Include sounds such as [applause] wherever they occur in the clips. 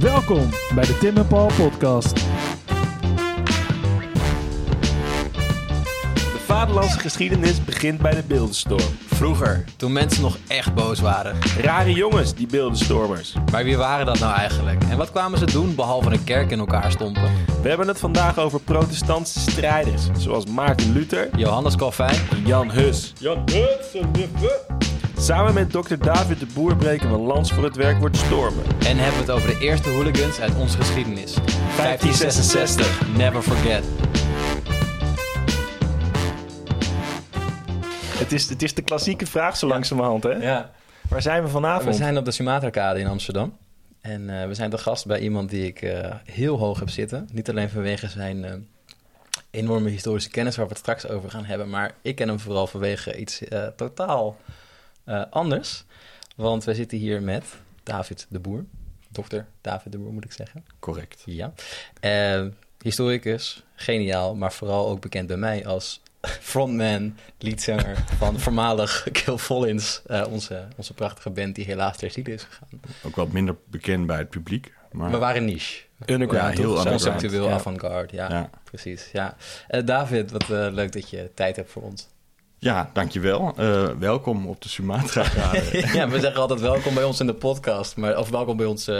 Welkom bij de Tim en Paul podcast. De vaderlandse geschiedenis begint bij de beeldenstorm. Vroeger, toen mensen nog echt boos waren. Rare jongens, die beeldenstormers. Maar wie waren dat nou eigenlijk? En wat kwamen ze doen behalve een kerk in elkaar stompen? We hebben het vandaag over protestantse strijders, zoals Maarten Luther Johannes Calvijn? en Jan Hus. Jan Hudson, Samen met dokter David de Boer breken we een lans voor het werkwoord stormen. En hebben we het over de eerste hooligans uit onze geschiedenis. 1566, never forget. Het is, het is de klassieke vraag zo langzamerhand, hè? Ja. Waar zijn we vanavond? We zijn op de Sumatra-kade in Amsterdam. En eh, we zijn te gast bij iemand die ik eh, heel hoog heb zitten. Niet alleen vanwege zijn eh, enorme historische kennis, waar we het straks over gaan hebben. Maar ik ken hem vooral vanwege iets totaal eh, anders. Want wij zitten hier met David de Boer. Dokter David de Boer, moet ik zeggen. Correct. Ja. Eh, historicus, geniaal, maar vooral ook bekend bij mij als [laughs] frontman, leadzanger van voormalig [laughs] Kill Follins, eh, onze, onze prachtige band die helaas ter is gegaan. Ook wat minder bekend bij het publiek. Maar We waren niche. Underground, Ja, heel. Conceptueel Ja. avant-garde, ja, ja. precies. Ja. Eh, David, wat eh, leuk dat je tijd hebt voor ons. Ja, dankjewel. Eh welkom op de Sumatra. [laughs] ja, we zeggen altijd welkom bij ons in de podcast, maar, of welkom bij ons, eh,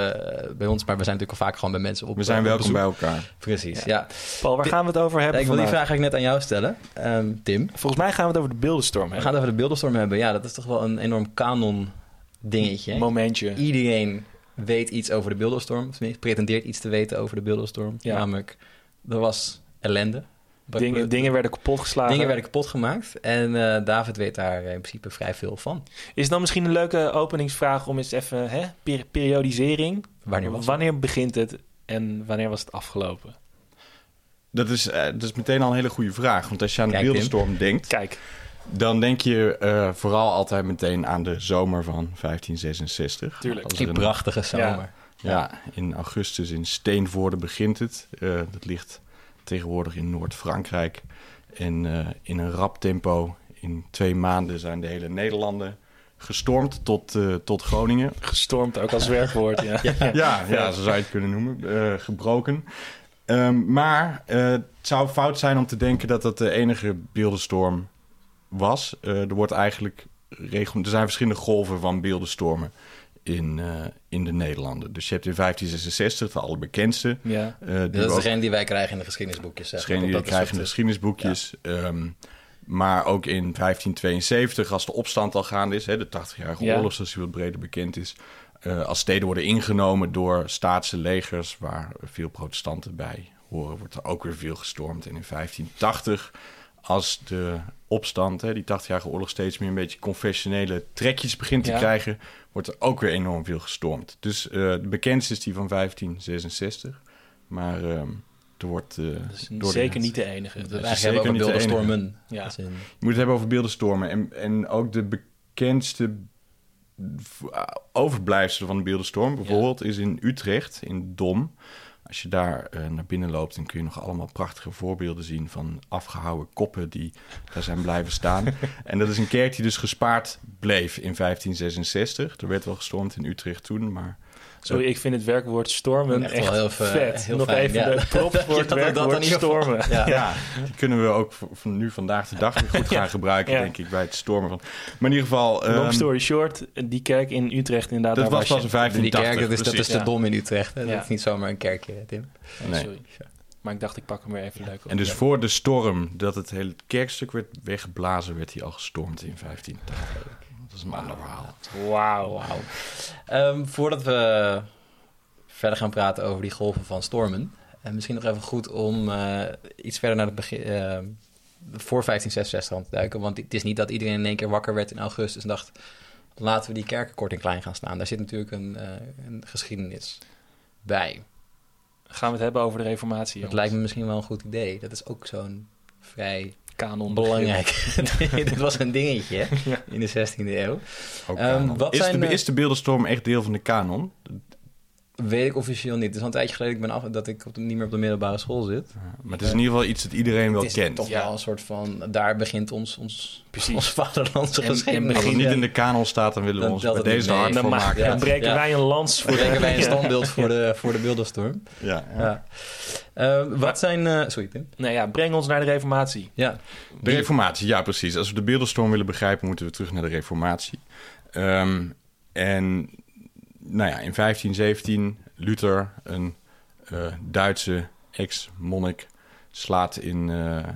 bij ons, maar we zijn natuurlijk al vaak gewoon bij mensen op We zijn op welkom bij elkaar. Precies, ja. Paul, waar gaan we het over Ja, hebben ik wil die vraag eigenlijk net aan jou stellen, Ehm, Tim. Volgens mij gaan we het over de beeldenstorm We hebben. gaan het over de beeldenstorm hebben. Ja, dat is toch wel een enorm kanon dingetje. Momentje. Iedereen weet iets over de beeldenstorm. Of tenminste, pretendeert iets te weten over de beeldenstorm. Ja. Namelijk, er was ellende. Dingen, dingen werden kapot geslagen. Dingen werden kapot gemaakt. En eh, David weet daar in principe vrij veel van. Is het dan misschien een leuke openingsvraag om eens even... Hè, per- periodisering. Wanneer was het? Wanneer begint het en wanneer was het afgelopen? Dat is, eh, dat is meteen al een hele goede vraag. Want als je aan de beeldenstorm denkt... Kijk, dan denk je eh, vooral altijd meteen aan de zomer van 1566. Tuurlijk. Die een- prachtige zomer. Ja, in augustus in Steenvoorde begint het. Eh, dat ligt tegenwoordig in Noord-Frankrijk. En eh, in een rap tempo, in twee maanden, zijn de hele Nederlanden gestormd tot, eh, tot Groningen. gestormd ook als werkwoord. Ja. [laughs] Ja, ja, zo zou je het kunnen noemen. eh, gebroken. Ehm, maar het zou fout zijn om te denken dat dat de enige beeldenstorm was. Er wordt eigenlijk regel- er zijn verschillende golven van beeldenstormen in, eh, in de Nederlanden. Dus je hebt in 1566 de allerbekendste. Ja. die we Dat is ook- degene die wij krijgen in de geschiedenisboekjes. zeg Degene die krijgt in de geschiedenisboekjes. Ehm, maar ook in 1572, als de opstand al gaande is, hè, de 80-jarige Ja. oorlog, zoals die wat breder bekend is. eh, als steden worden ingenomen door staatse legers, waar veel protestanten bij horen, wordt er ook weer veel gestormd. En in 1580, als de opstand, hè, die 80-jarige oorlog, steeds meer een beetje confessionele trekjes begint te Ja. krijgen, wordt er ook weer enorm veel gestormd. Dus eh, de bekendste is die van 1566. Maar ehm, er wordt. eh, Dus door de- zeker niet de enige. We Dus, eigenlijk zeker hebben over beeldenstormen. Ja. Je moet het hebben over beeldenstormen. En, en ook de bekendste v- overblijfselen van de beeldenstorm... bijvoorbeeld is in Utrecht, in Dom. Als je daar eh, naar binnen loopt... dan kun je nog allemaal prachtige voorbeelden zien... van afgehouwen koppen die daar zijn blijven staan. [laughs] en dat is een kerk die dus gespaard bleef in 1566. Er werd wel gestormd in Utrecht toen, maar... Sorry, ik vind het werkwoord stormen Echt echt, wel heel ve- vet. heel Nog fijn, even ja. de [laughs] props voor het dat- dat werkwoord stormen. Ja. Ja, die kunnen we ook van nu vandaag de dag weer goed [laughs] gaan gebruiken, Ja. denk ik, bij het stormen van. Maar in ieder geval. Long ehm, story short, die kerk in Utrecht inderdaad. dat was pas in 1580. Die kerk, dat is, dat de Ja. dom in Utrecht. Hè? Ja. Dat is niet zomaar een kerkje, Tim. Nee, Nee. sorry. Maar ik dacht, ik pak hem weer even leuk op. En dus Ja. voor de storm, dat het hele kerkstuk werd weggeblazen, werd hij al gestormd in 1580. Dat is een ander verhaal. Wauw. Wauw. Ehm, voordat we verder gaan praten over die golven van stormen. En misschien nog even goed om eh, iets verder naar het begin. eh, voor 1566 aan te duiken. Want het is niet dat iedereen in één keer wakker werd in augustus en dacht. Laten we die kerken kort en klein gaan staan. Daar zit natuurlijk een, eh, een geschiedenis bij. Gaan we het hebben over de reformatie, Dat jongens. lijkt me misschien wel een goed idee. Dat is ook zo'n vrij Kanon. belangrijk. [laughs] [laughs] Dit was een dingetje hè, in de 16e eeuw. Ehm, wat is, zijn de, de- is de beeldenstorm echt deel van de kanon? Weet ik officieel niet. Het is al een tijdje geleden ik ben af, dat ik op de, niet meer op de middelbare school zit. Maar het is in ieder geval iets dat iedereen wel het is kent. toch Ja. wel een soort van... Daar begint ons, ons, Precies. ons vaderlandse En- en geschiedenis. Als het begin- niet in de kanon staat, dan willen we Dan ons bij deze hard Dan, voor maken. dan breken Ja. wij een lans voor Dan brengen wij een standbeeld voor de, voor de beeldenstorm. Ja. Ja. Eh, wat zijn... eh, sorry, Tim. Nou ja, breng ons naar de reformatie. Ja. De reformatie, ja precies. Als we de beeldenstorm willen begrijpen, moeten we terug naar de reformatie. Ehm, en nou ja, in 1517, Luther, een eh, Duitse ex-monnik, slaat, in, eh,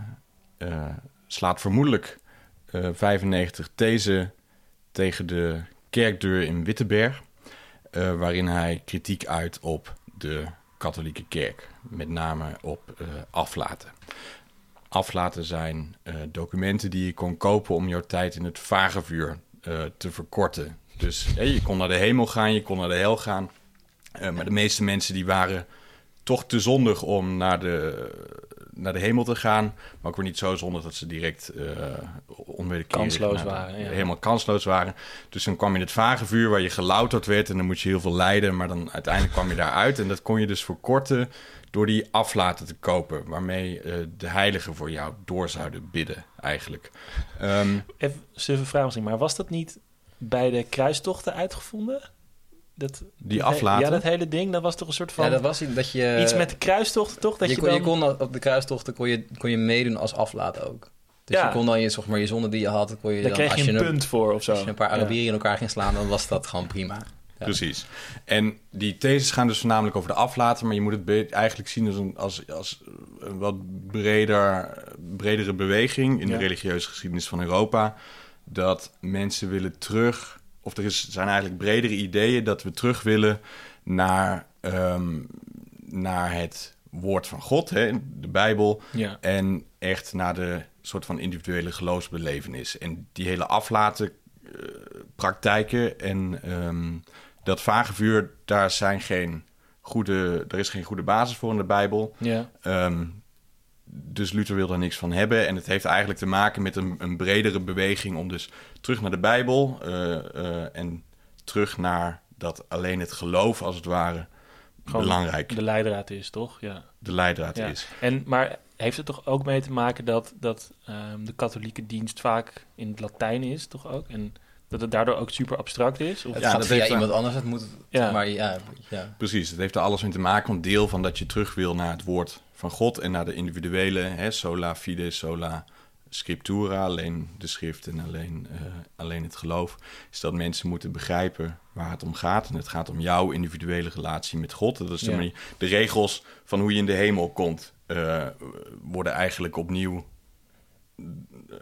eh, slaat vermoedelijk eh 95 thesen tegen de kerkdeur in Wittenberg, waarin hij kritiek uit op de katholieke kerk, met name op aflaten aflaten zijn documenten die je kon kopen om jouw tijd in het vagevuur te verkorten. Dus je kon naar de hemel gaan, je kon naar de hel gaan. Eh, maar de meeste mensen die waren toch te zondig om naar de, naar de hemel te gaan. Maar ook weer niet zo zondig dat ze direct onwederkerig Kansloos de- waren, ja. Helemaal kansloos waren. Dus dan kwam je in het vagevuur waar je gelouterd werd en dan moet je heel veel lijden. Maar dan uiteindelijk kwam je daaruit en dat kon je dus verkorten door die aflaten te kopen. Waarmee eh, de heiligen voor jou door zouden bidden eigenlijk. Ehm, Even een vraag misschien, maar was dat niet bij de kruistochten uitgevonden? Dat, Die aflaten? Ja, dat hele ding, dat was toch een soort van... ja, dat was iets dat je... Iets met de kruistochten, toch? Dat je, je, kon, dan... je kon op de kruistochten kon je, kon je meedoen als aflaat ook. Dus Ja. je kon dan je, zeg maar, je zonde die je had, kon je Daar dan, kreeg als je een een, punt voor of zo. als je een paar Ja. Arabieren in elkaar ging slaan, dan was dat gewoon prima. Ja. Precies. En die theses gaan dus voornamelijk over de aflaten, maar je moet het eigenlijk zien als een, als, als een wat breder, bredere beweging in Ja. de religieuze geschiedenis van Europa. Dat mensen willen terug, of er is, zijn eigenlijk bredere ideeën dat we terug willen naar, ehm, naar het woord van God, hè, de Bijbel. Ja. En echt naar de soort van individuele geloofsbelevenis. En die hele aflaten eh, praktijken en ehm, dat vagevuur, daar zijn geen goede, er is geen goede basis voor in de Bijbel. Ja. Ehm, dus Luther wil daar niks van hebben. En het heeft eigenlijk te maken met een, een bredere beweging om dus terug naar de Bijbel eh, eh, en terug naar dat alleen het geloof als het ware Gewoon belangrijk De leidraad is, toch? Ja. de leidraad ja. is. En, maar heeft het toch ook mee te maken dat, dat ehm, de katholieke dienst vaak in het Latijn is, toch ook? En dat het daardoor ook super abstract is? Of... Het Ja, gaat dat via heeft- iemand anders, het moet... Ja. Maar ja, ja. Precies, het heeft er alles mee te maken. Want deel van dat je terug wil naar het woord van God en naar de individuele, hè, sola fide, sola scriptura, alleen de schrift en alleen, eh, alleen het geloof, is dat mensen moeten begrijpen waar het om gaat. En het gaat om jouw individuele relatie met God. Dat is de, Ja. manier, de regels van hoe je in de hemel komt, eh, worden eigenlijk opnieuw eh,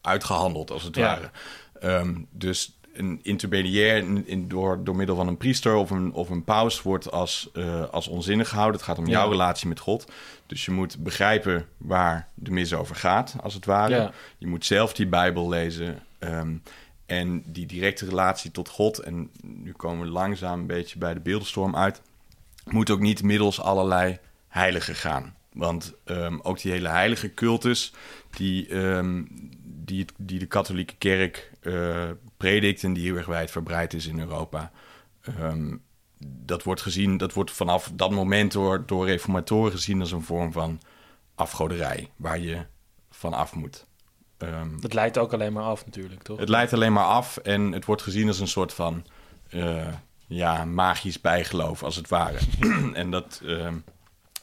uitgehandeld, als het Ja. ware. Ehm, dus een intermediair in, in- door, door middel van een priester of een, of een paus wordt als, eh, als onzinnig gehouden. Het gaat om Ja. jouw relatie met God. Dus je moet begrijpen waar de mis over gaat, als het ware. Ja. Je moet zelf die Bijbel lezen. ehm, en die directe relatie tot God, en nu komen we langzaam een beetje bij de beeldenstorm uit, moet ook niet middels allerlei heiligen gaan. Want ehm, ook die hele heilige cultus, die, die, die de katholieke kerk predikt en die heel erg wijd verbreid is in Europa, ehm, dat wordt gezien, dat wordt vanaf dat moment door, door reformatoren gezien als een vorm van afgoderij, waar je van af moet. Ehm, Dat leidt ook alleen maar af natuurlijk, toch? het leidt alleen maar af en het wordt gezien als een soort van eh, ja, magisch bijgeloof, als het ware. [clears throat] en dat, ehm,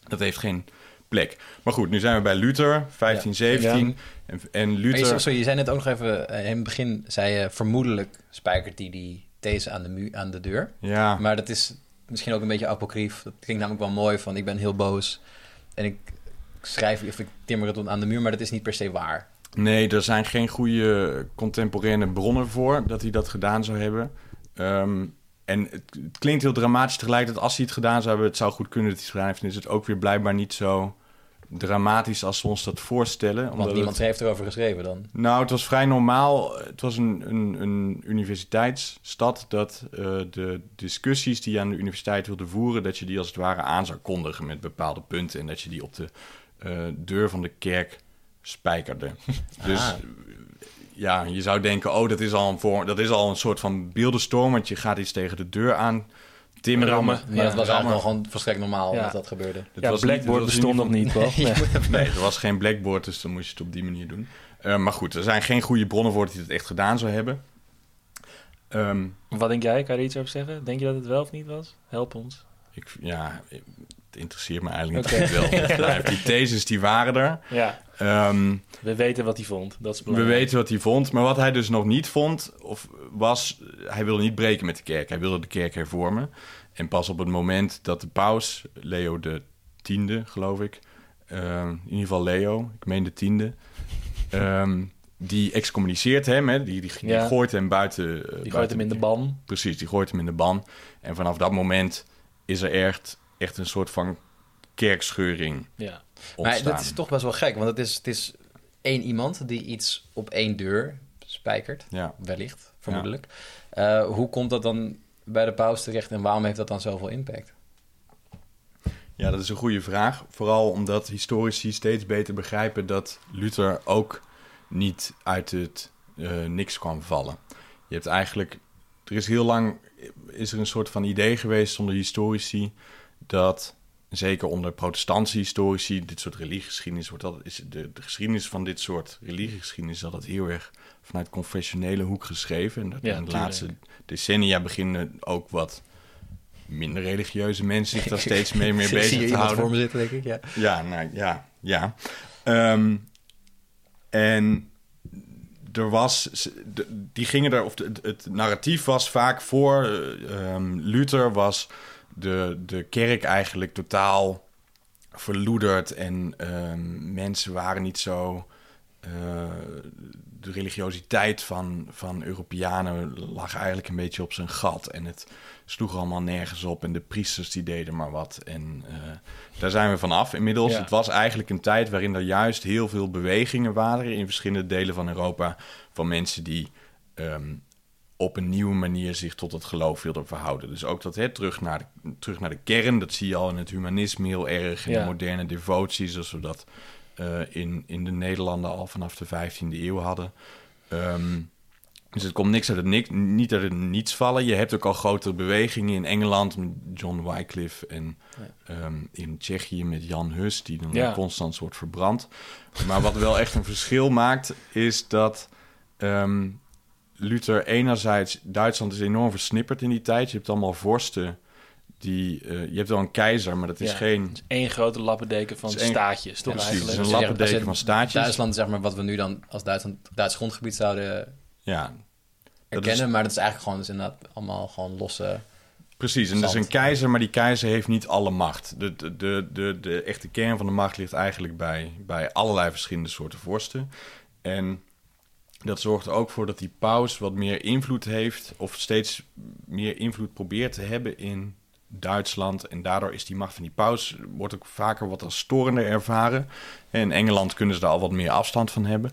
dat heeft geen plek. Maar goed, nu zijn we bij Luther, 1517. En, en Maar je, Luther... sorry, je zei net ook nog even, eh, in het begin zei je vermoedelijk spijkert hij die deze aan de, mu aan de deur. Ja, Maar dat is misschien ook een beetje apocrief. Dat klinkt namelijk wel mooi van ik ben heel boos en ik schrijf of ik timmer het aan de muur, maar dat is niet per se waar. nee, er zijn geen goede contemporaine bronnen voor dat hij dat gedaan zou hebben. Ehm, en het, het klinkt heel dramatisch tegelijkertijd. Als hij het gedaan zou hebben, het zou goed kunnen dat hij het gedaan heeft. En is het ook weer blijkbaar niet zo dramatisch als we ons dat voorstellen. Want omdat niemand het- heeft erover geschreven dan. Nou, het was vrij normaal. Het was een, een, een universiteitsstad dat eh, de discussies die je aan de universiteit wilde voeren, dat je die als het ware aan zou kondigen met bepaalde punten en dat je die op de eh, deur van de kerk spijkerde. [laughs] dus ja, je zou denken, oh, dat is al een vorm, dat is al een soort van beeldenstorm, want je gaat iets tegen de deur aan timrammen. Maar dat was eigenlijk wel gewoon volstrekt normaal Ja. dat dat gebeurde. Het ja, was niet- Blackboard het was in bestond nog niet, toch? [laughs] Nee. Nee, er was geen blackboard, dus dan moest je het op die manier doen. Eh, maar goed, er zijn geen goede bronnen voor dat hij het echt gedaan zou hebben. Ehm, Wat denk jij? Kan je er iets over zeggen? Denk je dat het wel of niet was? Help ons. ik, ja, interesseert me eigenlijk Oké. niet wel. [laughs] Die theses die waren er. Ja, Ehm, we weten wat hij vond. Dat is we belangrijk. weten wat hij vond, maar wat hij dus nog niet vond, of was, hij wilde niet breken met de kerk. Hij wilde de kerk hervormen. En pas op het moment dat de paus, Leo de tiende, geloof ik, ehm, in ieder geval Leo, ik meen de tiende, ehm, die excommuniceert hem, hè, die, die, die Ja. gooit hem buiten. eh, Die gooit buiten hem in de ban. Precies, die gooit hem in de ban. En vanaf dat moment is er echt, echt een soort van kerkscheuring Ja. Maar dat is toch best wel gek, want het is, het is één iemand die iets op één deur spijkert, Ja. wellicht, vermoedelijk. Eh, hoe komt dat dan bij de paus terecht en waarom heeft dat dan zoveel impact? Ja, dat is een goede vraag. Vooral omdat historici steeds beter begrijpen dat Luther ook niet uit het eh, niks kwam vallen. Je hebt eigenlijk, er is heel lang, is er een soort van idee geweest onder historici dat, zeker onder protestantse historici, dit soort religiegeschiedenis wordt dat, is de, de geschiedenis van dit soort religiegeschiedenis is altijd heel erg vanuit confessionele hoek geschreven. En dat Ja, in de tuurlijk. laatste decennia beginnen ook wat minder religieuze mensen zich daar steeds mee [laughs] mee Zie je bezig te houden. voor me zitten, denk ik, ja. Ja, nou ja, ja. Ehm, en er was, die gingen er, of het, het narratief was vaak voor eh, ehm, Luther was de, de kerk eigenlijk totaal verloederd en ehm, mensen waren niet zo. eh, de religiositeit van, van Europeanen lag eigenlijk een beetje op zijn gat. En het sloeg allemaal nergens op. En de priesters die deden maar wat. En eh, daar zijn we vanaf inmiddels. Ja. Het was eigenlijk een tijd waarin er juist heel veel bewegingen waren in verschillende delen van Europa. Van mensen die ehm, op een nieuwe manier zich tot het geloof wilden verhouden. Dus ook dat hè, terug, naar de, terug naar de kern, dat zie je al in het humanisme heel erg. In Ja. de moderne devotie, zoals we dat eh, in, in de Nederlanden al vanaf de 15e eeuw hadden. Ehm, dus het komt niks uit het niks, niet uit het niets vallen. Je hebt ook al grotere bewegingen in Engeland met John Wycliffe en ehm, in Tsjechië met Jan Hus, die dan Ja. constant wordt verbrand. Maar wat wel echt een verschil maakt, is dat ehm, Luther enerzijds... Duitsland is enorm versnipperd in die tijd. Je hebt allemaal vorsten die... eh, je hebt wel een keizer, maar dat is Ja. geen... Eén grote lappendeken van Het één- staatjes, toch Precies, eigenlijk? het is een lappendeken van staatjes. Duitsland, zeg maar, wat we nu dan als Duitsland, Duits grondgebied zouden Ja, Dat erkennen, is- maar dat is eigenlijk gewoon dus inderdaad allemaal gewoon losse... Precies, en dat is een keizer, maar die keizer heeft niet alle macht. De, de, de, de, de echte kern van de macht ligt eigenlijk bij, bij allerlei verschillende soorten vorsten. En dat zorgt er ook voor dat die paus wat meer invloed heeft, of steeds meer invloed probeert te hebben in Duitsland. En daardoor is die macht van die paus, wordt ook vaker wat als storender ervaren. En in Engeland kunnen ze daar al wat meer afstand van hebben.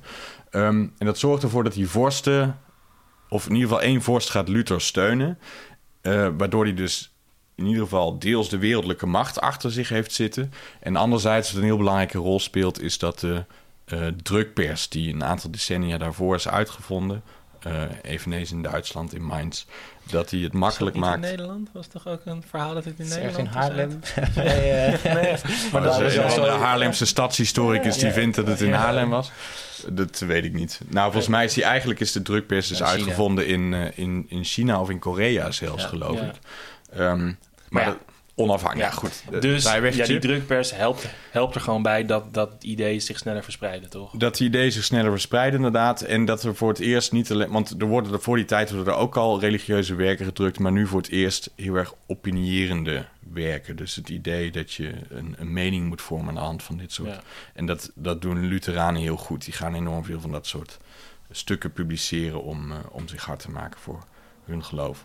Ehm, en dat zorgt ervoor dat die vorsten, of in ieder geval één vorst gaat Luther steunen. Eh, waardoor hij dus in ieder geval deels de wereldlijke macht achter zich heeft zitten. En anderzijds, wat een heel belangrijke rol speelt, is dat de eh, drukpers, die een aantal decennia daarvoor is uitgevonden, eh, eveneens in Duitsland, in Mainz, dat hij het makkelijk Is maakt. in Nederland was toch ook een verhaal dat het in Is Nederland in is Haarlem? [laughs] nee, eh, Nee, Maar dat is is zo- Haarlemse stadshistoricus die Ja. vindt dat het in. Haarlem was. Dat weet ik niet. Nou, volgens mij is die eigenlijk is de drukpers dus Ja, China. uitgevonden in, eh, in, in China of in Korea zelfs, Ja. geloof Ja. ik. Ehm, maar ja. dat- onafhankelijk. Ja. Goed. Eh, Dus ja, die drukpers helpt, helpt er gewoon bij dat dat idee zich sneller verspreiden, toch? Dat die ideeën zich sneller verspreiden, inderdaad. En dat er voor het eerst niet alleen... Want er worden er voor die tijd worden er ook al religieuze werken gedrukt... maar nu voor het eerst heel erg opinierende werken. Dus het idee dat je een, een mening moet vormen aan de hand van dit soort... Ja. En dat, dat doen Lutheranen heel goed. Die gaan enorm veel van dat soort stukken publiceren... om, eh, om zich hard te maken voor hun geloof.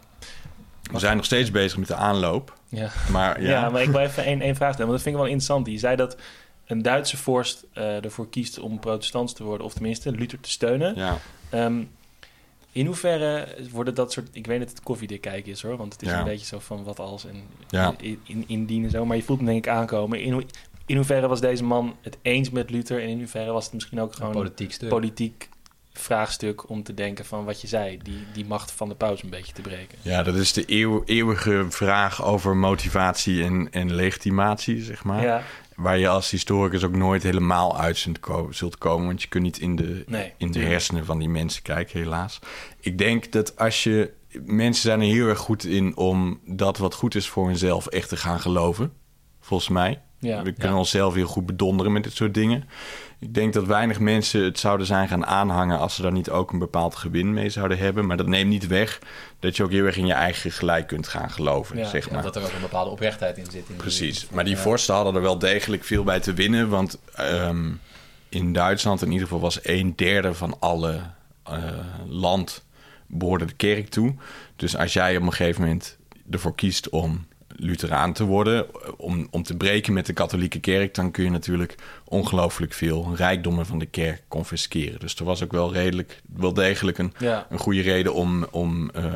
We zijn nog steeds bezig met de aanloop. Ja. Maar ja, Ja, maar ik wil even één, één vraag stellen, want dat vind ik wel interessant. Je zei dat een Duitse vorst eh, ervoor kiest om protestants te worden, of tenminste Luther te steunen. ja, Ehm, in hoeverre worden dat soort... Ik weet dat het koffiedik kijken is hoor, want het is Ja. een beetje zo van wat als en Ja. in, in, indien en zo. Maar je voelt hem denk ik aankomen. In, hoe- in hoeverre was deze man het eens met Luther en in hoeverre was het misschien ook gewoon politiek stuk. politiek vraagstuk om te denken van wat je zei, die, die macht van de paus een beetje te breken. Ja, dat is de eeuw- eeuwige vraag over motivatie en, en legitimatie, zeg maar. Ja, Waar je als historicus ook nooit helemaal uit zult ko- zult komen. Want je kunt niet in de, Nee, in de hersenen van die mensen kijken, helaas. Ik denk dat als je... Mensen zijn er heel erg goed in om dat wat goed is voor hunzelf echt te gaan geloven. Volgens mij. Ja. We kunnen onszelf heel goed bedonderen met dit soort dingen. Ik denk dat weinig mensen het zouden zijn gaan aanhangen... als ze daar niet ook een bepaald gewin mee zouden hebben. Maar dat neemt niet weg dat je ook heel erg in je eigen gelijk kunt gaan geloven, Ja, zeg Ja, maar. dat er ook een bepaalde oprechtheid in zit. In die- Precies. Maar die vorsten hadden er wel degelijk veel bij te winnen. Want ehm, in Duitsland in ieder geval was een derde van alle eh, land behoorde de kerk toe. Dus als jij op een gegeven moment ervoor kiest om Lutheraan te worden, om, om te breken met de katholieke kerk, dan kun je natuurlijk ongelooflijk veel rijkdommen van de kerk confisceren. Dus er was ook wel redelijk, wel degelijk een, ja. een goede reden om, om, eh,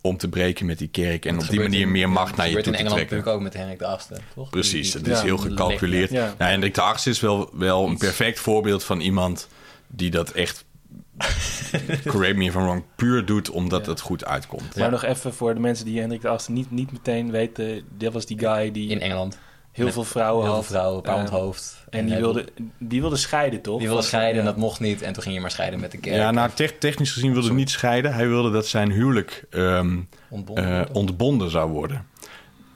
om te breken met die kerk en Dat op die manier in- meer macht naar je toe in te Engeland trekken. natuurlijk ook met Henrik de Achtste, toch? Precies, het is Ja, heel gecalculeerd. Ja. Nou, Hendrik de Achtste is wel, wel een perfect voorbeeld van iemand die dat echt, correct me if I'm wrong, puur doet omdat Ja. het goed uitkomt. Maar nog even voor de mensen die Hendrik de Achtste niet, niet meteen weten. Dit was die guy die In Engeland. heel met veel vrouwen Heel veel had. vrouwen, een paar Eh, onthoofd. En die wilde, die wilde scheiden, toch? Die wilde scheiden en dat mocht niet. En toen ging je maar scheiden met de kerk. Ja, nou, te- technisch gezien wilde hij niet scheiden. Hij wilde dat zijn huwelijk ehm, Ontbonden eh, ontbonden zou worden.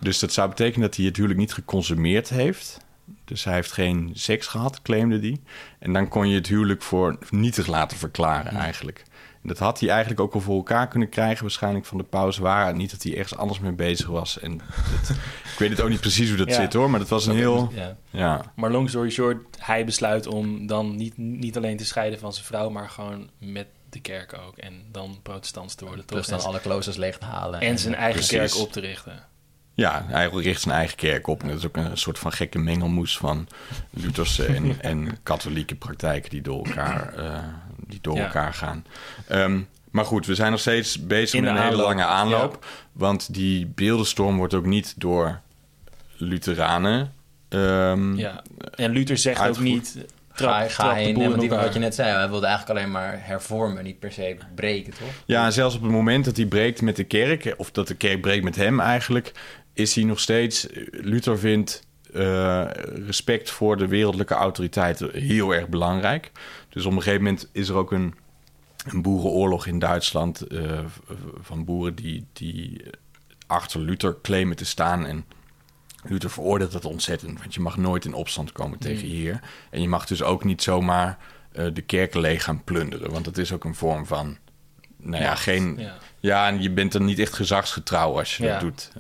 Dus dat zou betekenen dat hij het huwelijk niet geconsumeerd heeft. Dus hij heeft geen seks gehad, claimde hij. En dan kon je het huwelijk voor nietig laten verklaren eigenlijk. En dat had hij eigenlijk ook al voor elkaar kunnen krijgen... waarschijnlijk van de pauze waar. Niet dat hij ergens anders mee bezig was. En dat, [laughs] ik weet het ook niet precies hoe dat Ja. zit hoor... maar dat was een heel... Ja. Ja, Maar long story short, hij besluit om dan niet, niet alleen te scheiden van zijn vrouw, maar gewoon met de kerk ook. En dan protestants te worden, toch? Plus dan en, alle kloosters leeg te halen. en zijn eigen Precies. kerk op te richten. Ja, hij richt zijn eigen kerk op. En dat is ook een soort van gekke mengelmoes van Lutherse en, [laughs] en katholieke praktijken die door elkaar, eh, die door Ja. elkaar gaan. Ehm, maar goed, we zijn nog steeds bezig In met een hele lange aanloop. Want die beeldenstorm wordt ook niet door Lutheranen. ehm, Ja. En Luther zegt ook niet... Trap, Ga, ga trap in die, wat je net zei, hij wilde eigenlijk alleen maar hervormen, niet per se breken, toch? Ja, en zelfs op het moment dat hij breekt met de kerk, of dat de kerk breekt met hem eigenlijk, is hij nog steeds. Luther vindt eh, respect voor de wereldlijke autoriteiten heel erg belangrijk. Dus op een gegeven moment is er ook een, een boerenoorlog in Duitsland eh, van boeren die, die achter Luther claimen te staan. En Luther veroordeelt dat ontzettend, want je mag nooit in opstand komen tegen je heer. En je mag dus ook niet zomaar eh, de kerken leeg gaan plunderen, want dat is ook een vorm van, nou ja, Macht, geen... Ja. Ja, en je bent dan niet echt gezagsgetrouw als je Ja. dat doet,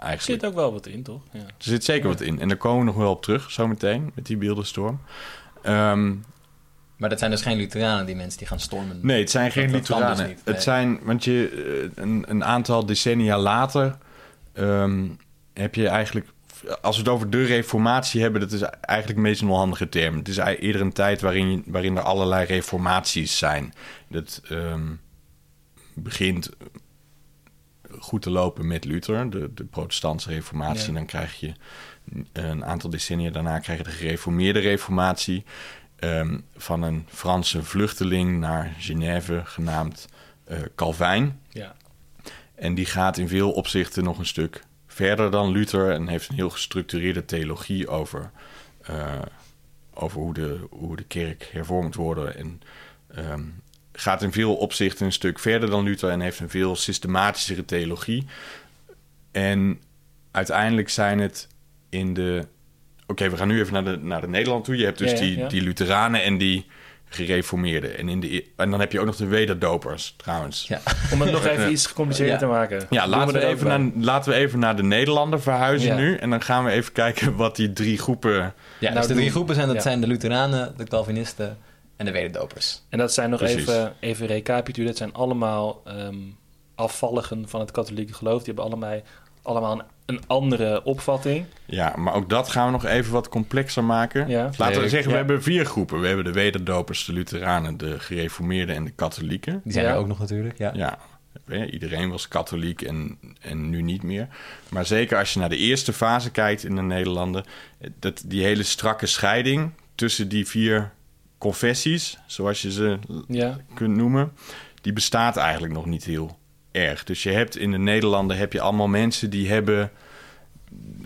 Er zit ook wel wat in, toch? Ja. Er zit zeker wat in. En daar komen we nog wel op terug, zometeen, met die beeldenstorm. Ehm, Maar dat zijn dus geen Lutheranen, die mensen die gaan stormen. nee, het zijn geen Lutheranen. dus nee. Het zijn, want je, eh, een, een aantal decennia later ehm, heb je eigenlijk... Als we het over de reformatie hebben, dat is eigenlijk meest een onhandige term. Het is eerder een tijd waarin, waarin er allerlei reformaties zijn. Dat ehm, begint goed te lopen met Luther, de, de protestantse reformatie. Ja. En dan krijg je een aantal decennia daarna krijg je de gereformeerde reformatie. ehm, van een Franse vluchteling naar Genève genaamd eh Calvijn. Ja. En die gaat in veel opzichten nog een stuk verder dan Luther en heeft een heel gestructureerde theologie over, eh, over hoe, de, hoe de kerk hervormd worden. En ehm, gaat in veel opzichten een stuk verder dan Luther en heeft een veel systematischere theologie. En uiteindelijk zijn het in de. Oké, we gaan nu even naar de, naar de Nederland toe. Je hebt dus Ja, ja, die, ja. die Lutheranen en die gereformeerden. En, in de, en dan heb je ook nog de wederdopers, trouwens. Ja. Om het nog [laughs] even iets gecompliceerder Ja. te maken. Ja, laten we, even naar, laten we even naar de Nederlander verhuizen Ja. nu. En dan gaan we even kijken wat die drie groepen... Ja, Nou, dus de drie groepen zijn, dat ja. zijn de Lutheranen, de Calvinisten en de wederdopers. En dat zijn nog Precies. even, even recapituleren. Dat zijn allemaal ehm, afvalligen van het katholieke geloof. Die hebben allemaal, allemaal een, een andere opvatting. Ja, maar ook dat gaan we nog even wat complexer maken. Ja. Laten we zeggen, we hebben vier groepen. We hebben de wederdopers, de Lutheranen, de gereformeerden en de katholieken. Die zijn Ja. er ook nog natuurlijk, ja. Ja, ja, iedereen was katholiek en, en nu niet meer. Maar zeker als je naar de eerste fase kijkt in de Nederlanden... dat die hele strakke scheiding tussen die vier confessies, zoals je ze Ja. kunt noemen, die bestaat eigenlijk nog niet heel erg. Dus je hebt in de Nederlanden heb je allemaal mensen die hebben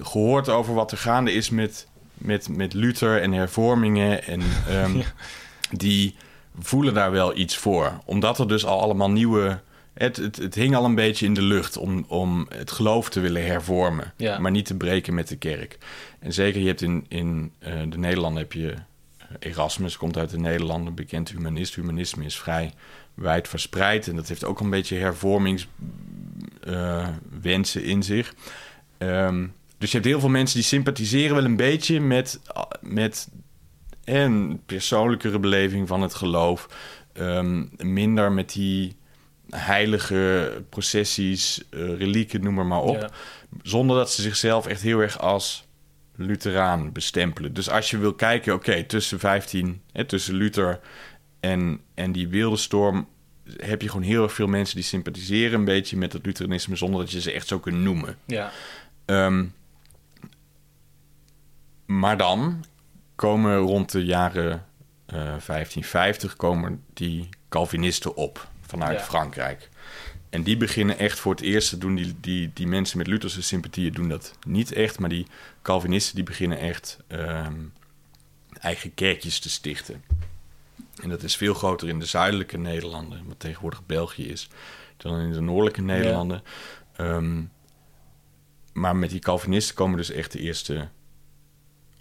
gehoord over wat er gaande is met, met, met Luther en hervormingen. En [laughs] ehm, die voelen daar wel iets voor. Omdat er dus al allemaal nieuwe. Het, het, het hing al een beetje in de lucht om, om het geloof te willen hervormen, Ja. maar niet te breken met de kerk. En zeker, je hebt in, in eh, de Nederlanden heb je Erasmus, komt uit de Nederlanden, bekend humanist. Humanisme is vrij wijd verspreid en dat heeft ook een beetje hervormingswensen in zich. Ehm, dus je hebt heel veel mensen die sympathiseren wel een beetje met, met een persoonlijkere beleving van het geloof. Ehm, minder met die heilige processies, eh, relieken, noem maar maar op. Ja. Zonder dat ze zichzelf echt heel erg als Lutheraan bestempelen. Dus als je wil kijken, oké, tussen 15, hè, tussen Luther en, en die wilde storm, heb je gewoon heel erg veel mensen die sympathiseren een beetje met het Lutheranisme, zonder dat je ze echt zo kunt noemen. Ja. Ehm, maar dan komen rond de jaren eh, 1550 komen die Calvinisten op vanuit Ja. Frankrijk. En die beginnen echt voor het eerst te doen. Die, die, die mensen met Lutherse sympathieën doen dat niet echt. Maar die Calvinisten die beginnen echt ehm, eigen kerkjes te stichten. En dat is veel groter in de zuidelijke Nederlanden, wat tegenwoordig België is, dan in de noordelijke Nederlanden. Ehm, maar met die Calvinisten komen dus echt de eerste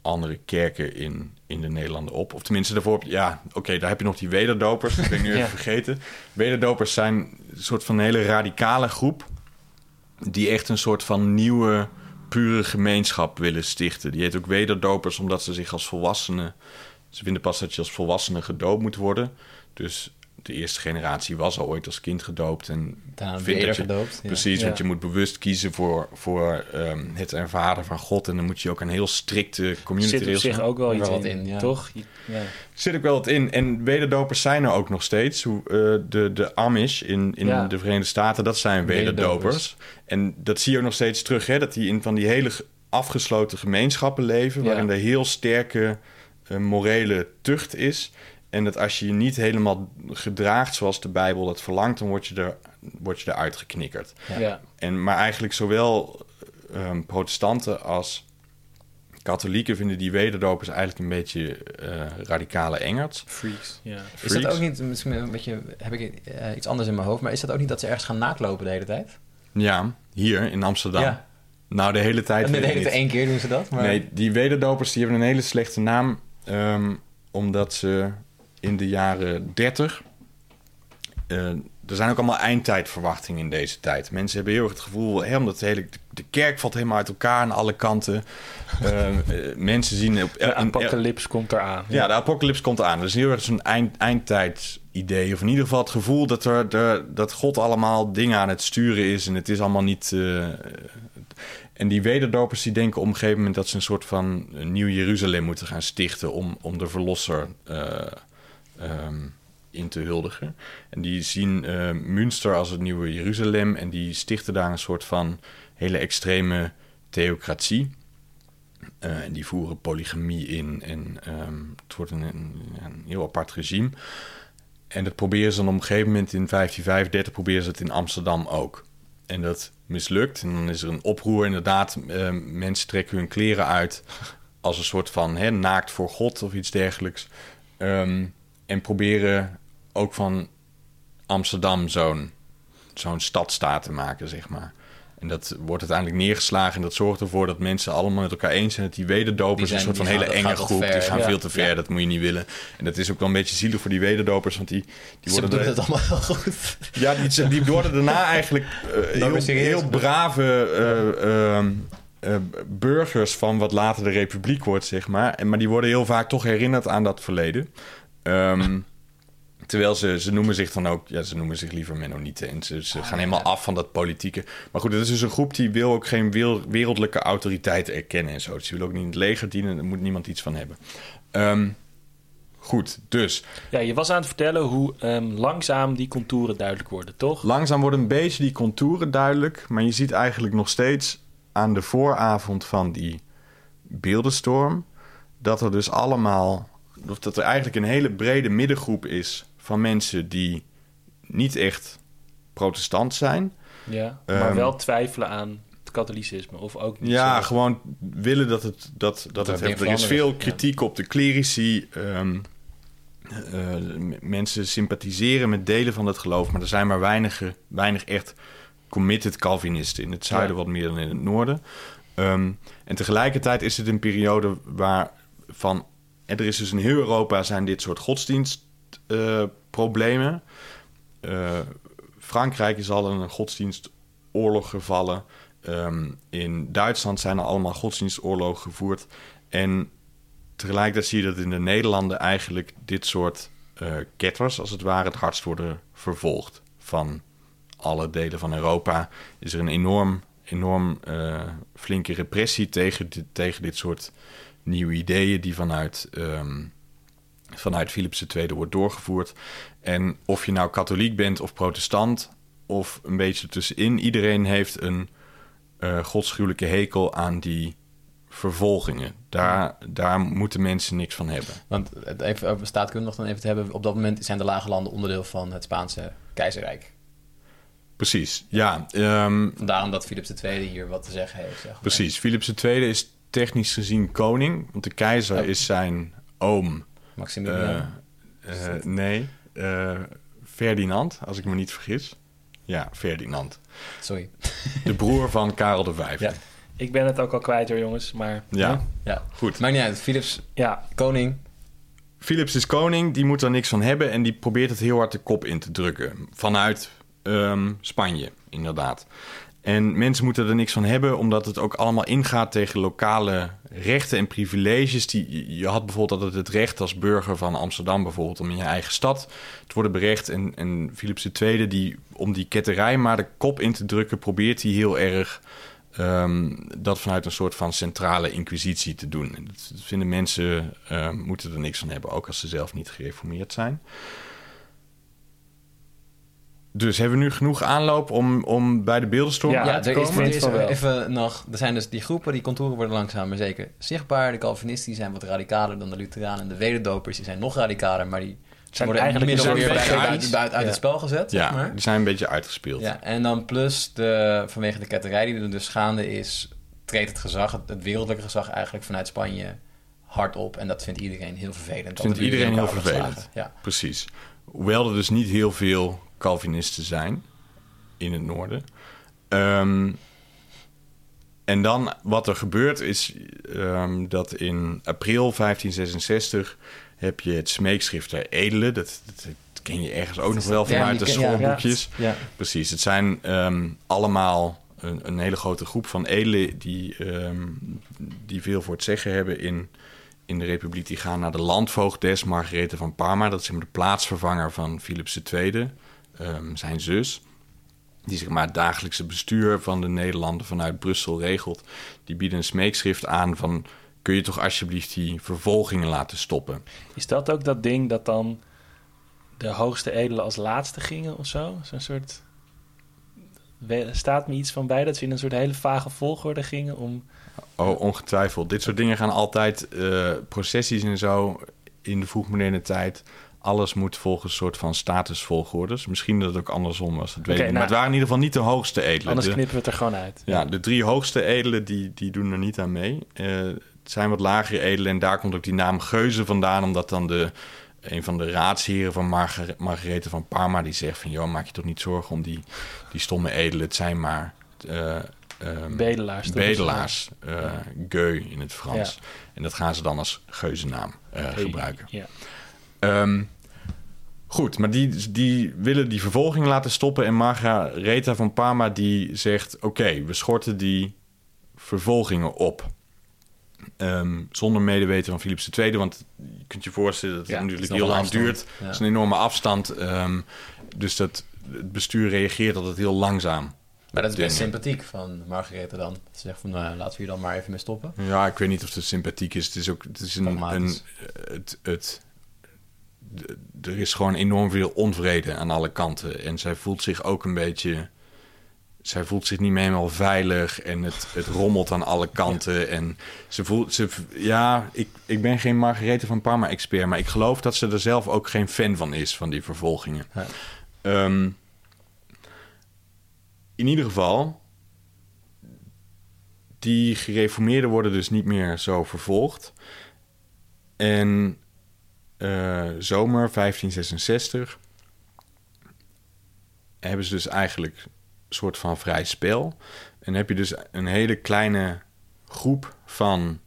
andere kerken in, in de Nederlanden op. Of tenminste, daarvoor, heb je- ja, oké, daar heb je nog die wederdopers. Dat ben ik nu [laughs] Ja. even vergeten. Wederdopers zijn een soort van hele radicale groep... die echt een soort van nieuwe, pure gemeenschap willen stichten. Die heet ook wederdopers omdat ze zich als volwassenen... Ze vinden pas dat je als volwassene gedoopt moet worden. Dus de eerste generatie was al ooit als kind gedoopt. En Daarna vindt weer dat je- gedoopt. Ja. Precies, Ja. want je moet bewust kiezen voor, voor ehm, het ervaren van God. En dan moet je ook een heel strikte community Zit op rails zich ook wel Er iets in, wat in, ja. toch? Zit ook wel wat in. En wederdopers zijn er ook nog steeds. Hoe, eh, de, de Amish in, in Ja. de Verenigde Staten, dat zijn wederdopers. Wederdopers. En dat zie je ook nog steeds terug, hè, dat die in van die hele ge- afgesloten gemeenschappen leven, Ja. waarin er heel sterke eh, morele tucht is. En dat als je je niet helemaal gedraagt zoals de Bijbel dat verlangt, dan word je, er, word je eruit geknikkerd. Ja. En, maar eigenlijk zowel ehm, protestanten als katholieken vinden die wederdopers eigenlijk een beetje eh, radicale engerts. Freaks. Ja. Is dat ook niet, misschien een beetje, heb ik eh, iets anders in mijn hoofd, maar is dat ook niet dat ze ergens gaan naaklopen de hele tijd? Ja, hier in Amsterdam. Ja. Nou, de hele tijd. En de hele tijd niet. één keer doen ze dat. Maar... Nee, die wederdopers die hebben een hele slechte naam. ehm, omdat ze in de jaren 30. eh, er zijn ook allemaal eindtijdverwachtingen in deze tijd. Mensen hebben heel erg het gevoel, hè, omdat de, hele, de kerk valt helemaal uit elkaar aan alle kanten. Ehm, eh, mensen zien op De apocalyps komt eraan. Ja, de apocalyps komt aan. Dat is heel erg zo'n eind, eindtijdidee. Of in ieder geval het gevoel dat, er, de, dat God allemaal dingen aan het sturen is. En het is allemaal niet... eh, en die wederdopers die denken op een gegeven moment... dat ze een soort van een nieuw Jeruzalem moeten gaan stichten... om, om de verlosser eh, ehm, in te huldigen. En die zien eh, Münster als het nieuwe Jeruzalem... en die stichten daar een soort van hele extreme theocratie... Eh, en die voeren polygamie in en ehm, het wordt een, een, heel apart regime. En dat proberen ze dan op een gegeven moment in 1535 proberen ze het in Amsterdam ook. En dat mislukt. En dan is er een oproer inderdaad. Eh, mensen trekken hun kleren uit als een soort van hè, naakt voor God of iets dergelijks. Ehm, en proberen ook van Amsterdam zo'n zo'n stadstaat te maken, zeg maar. En dat wordt uiteindelijk neergeslagen. En dat zorgt ervoor dat mensen allemaal met elkaar eens zijn... dat die wederdopers Die zijn- een soort van hele gaan- enge groep... ver, die gaan ja. veel te ver, Ja. dat moet je niet willen. En dat is ook wel een beetje zielig voor die wederdopers... want die, die ze worden... doen het allemaal heel goed. ja, die, die worden daarna eigenlijk [laughs] eh, heel, heel brave eh, ehm, eh, burgers van wat later de republiek wordt, zeg maar. En, maar die worden heel vaak toch herinnerd aan dat verleden. Ehm, [laughs] terwijl ze, ze noemen zich dan ook, ja, ze noemen zich liever Mennonieten. En ze, ze gaan helemaal af van dat politieke. Maar goed, dat is dus een groep die wil ook geen wil- wereldlijke autoriteit erkennen en zo. Dus die wil ook niet in het leger dienen, daar moet niemand iets van hebben. Ehm, goed, dus Ja, je was aan het vertellen hoe ehm, langzaam die contouren duidelijk worden, toch? Langzaam worden een beetje die contouren duidelijk, maar je ziet eigenlijk nog steeds aan de vooravond van die beeldenstorm dat er dus allemaal of dat er eigenlijk een hele brede middengroep is van mensen die niet echt protestant zijn. Ja, maar Ehm, wel twijfelen aan het katholicisme. Of ook niet Ja, zo. gewoon willen dat het dat, dat er het heeft. Er is veel kritiek op de clerici. ehm, eh, mensen sympathiseren met delen van het geloof, maar er zijn maar weinig, weinig echt committed Calvinisten in het zuiden, Ja. wat meer dan in het noorden. Ehm, en tegelijkertijd is het een periode waar van en er is dus in heel Europa zijn dit soort godsdienstproblemen. Eh, Frankrijk is al een godsdienstoorlog gevallen. Ehm, in Duitsland zijn er allemaal godsdienstoorlogen gevoerd. En tegelijkertijd zie je dat in de Nederlanden eigenlijk dit soort eh ketters, als het ware, het hardst worden vervolgd. Van alle delen van Europa is er een enorm, enorm eh, flinke repressie tegen, tegen dit soort nieuwe ideeën die vanuit, ehm, vanuit Philips II wordt doorgevoerd. En of je nou katholiek bent of protestant of een beetje tussenin, iedereen heeft een eh godschuwelijke hekel aan die vervolgingen. Daar, daar moeten mensen niks van hebben. Want even over staatkundig dan even te hebben. Op dat moment zijn de lage landen onderdeel van het Spaanse keizerrijk. Precies, ja. ehm, Vandaar dat Philips II hier wat te zeggen heeft. Zeg maar. precies. Philips II is technisch gezien koning, want de keizer Oh. is zijn oom. Maximilian. Eh, eh, nee, eh, Ferdinand, als ik me niet vergis. Ja, Ferdinand. Sorry. De [laughs] broer van Karel V. Ja. Ik ben het ook al kwijt hoor, jongens. Maar ja, Ja, goed. maakt niet uit. Philips, ja, koning. Philips is koning, die moet er niks van hebben en die probeert het heel hard de kop in te drukken. Vanuit ehm, Spanje, inderdaad. En mensen moeten er niks van hebben, omdat het ook allemaal ingaat tegen lokale rechten en privileges. Die, je had bijvoorbeeld altijd het recht als burger van Amsterdam bijvoorbeeld om in je eigen stad te worden berecht. En, en Philips II, die, om die ketterij maar de kop in te drukken, probeert hij heel erg ehm, dat vanuit een soort van centrale inquisitie te doen. En dat vinden mensen, ehm, moeten er niks van hebben, ook als ze zelf niet gereformeerd zijn. Dus hebben we nu genoeg aanloop om, om bij de beeldenstorm Ja, Ja, te er is, komen? er vind is wel. even nog... Er zijn dus die groepen, die contouren worden langzaam maar zeker zichtbaar. De Calvinisten die zijn wat radicaler dan de Lutheranen. En de wederdopers die zijn nog radicaler, maar die Zijn worden eigenlijk inmiddels een weer uit, uit- Ja. het spel gezet, zeg Ja, maar. die zijn een beetje uitgespeeld. Ja, en dan plus de, vanwege de ketterij die er dus gaande is, treedt het gezag, het, het wereldlijke gezag eigenlijk vanuit Spanje hard op. En dat vindt iedereen heel vervelend. Vindt er iedereen heel vervelend. Ja. Precies. Hoewel er dus niet heel veel Calvinisten zijn in het noorden. Ehm, en dan wat er gebeurt is ehm, dat in april 1566 heb je het smeekschrift der edelen. Dat, dat, dat ken je ergens ook nog wel vanuit de ja, schoolboekjes. Ja. Precies, het zijn ehm, allemaal een, een hele grote groep van edelen die, die veel voor het zeggen hebben in, in de Republiek. Die gaan naar de landvoogdes Margarethe van Parma. Dat is de plaatsvervanger van Philips II, ehm, zijn zus. Die zeg maar het dagelijkse bestuur van de Nederlanden vanuit Brussel regelt. Die bieden een smeekschrift aan van... kun je toch alsjeblieft die vervolgingen laten stoppen? is dat ook dat ding dat dan de hoogste edelen als laatste gingen of zo? Zo'n soort... Staat me iets van bij dat ze in een soort hele vage volgorde gingen om... Oh, ongetwijfeld. Dit soort dingen gaan altijd eh, processies en zo in de vroegmoderne tijd. Alles moet volgens een soort van statusvolgordes. Misschien dat het ook andersom was, dat weet ik niet. nou- maar het waren in ieder geval niet de hoogste edelen. Anders De- knippen we het er gewoon uit. ja, de drie hoogste edelen die, die doen er niet aan mee. Eh, het zijn wat lagere edelen en daar komt ook die naam Geuze vandaan... omdat dan de, een van de raadsheren van Margar Margarethe van Parma... die zegt van, joh, maak je toch niet zorgen om die, die stomme edelen. Het zijn maar... eh, ehm, Bedelaars. bedelaars, eh geu in het Frans. En dat gaan ze dan als geuzennaam gebruiken. Ja. Ehm, goed, maar die, die willen die vervolging laten stoppen. En Margaretha van Parma die zegt... oké, we schorten die vervolgingen op. Ehm, zonder medeweten van Philips II. Want je kunt je voorstellen dat het Ja, natuurlijk heel lang duurt. Ja. Het is een enorme afstand. ehm, dus dat, het bestuur reageert altijd heel langzaam. Maar dat is best Dingen. sympathiek van Margarethe dan. Ze zegt van, nou, laten we hier dan maar even mee stoppen. Ja, ik weet niet of het sympathiek is. Het is ook het is een, een Pragmatisch. het, het, er is gewoon enorm veel onvrede aan alle kanten en zij voelt zich ook een beetje zij voelt zich niet meer helemaal veilig en het, het rommelt aan alle kanten. En ze voelt, ze, ja, ik, ik ben geen Margarethe van Parma-expert, maar ik geloof dat ze er zelf ook geen fan van is, van die vervolgingen. Ja. Ehm, in ieder geval, die gereformeerden worden dus niet meer zo vervolgd. En eh, zomer 1566 hebben ze dus eigenlijk een soort van vrij spel. En heb je dus een hele kleine groep van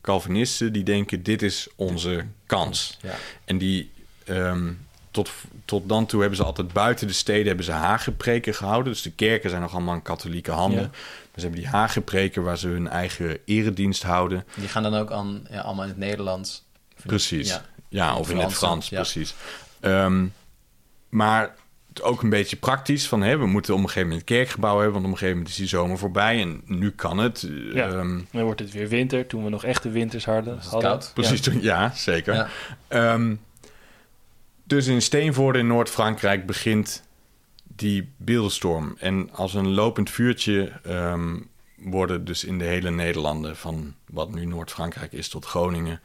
Calvinisten die denken: dit is onze kans. Ja. En die ehm, tot, tot dan toe hebben ze altijd buiten de steden hebben ze hagepreken gehouden. Dus de kerken zijn nog allemaal in katholieke handen. Ja. Maar ze hebben die hagepreken waar ze hun eigen eredienst houden. Die gaan dan ook aan, ja, allemaal in het Nederlands. Precies. Ja. Ja, of in het Frans, ja. precies. Ehm, maar het ook een beetje praktisch van... Hè, we moeten op een gegeven moment een kerkgebouw hebben... want op een gegeven moment is die zomer voorbij en nu kan het. Ja. Ehm, Dan wordt het weer winter, toen we nog echte winters hadden. koud. precies, toen, ja, zeker. Ja. Ehm, dus in Steenvoorde in Noord-Frankrijk begint die beeldenstorm. En als een lopend vuurtje ehm, worden dus in de hele Nederlanden... van wat nu Noord-Frankrijk is tot Groningen...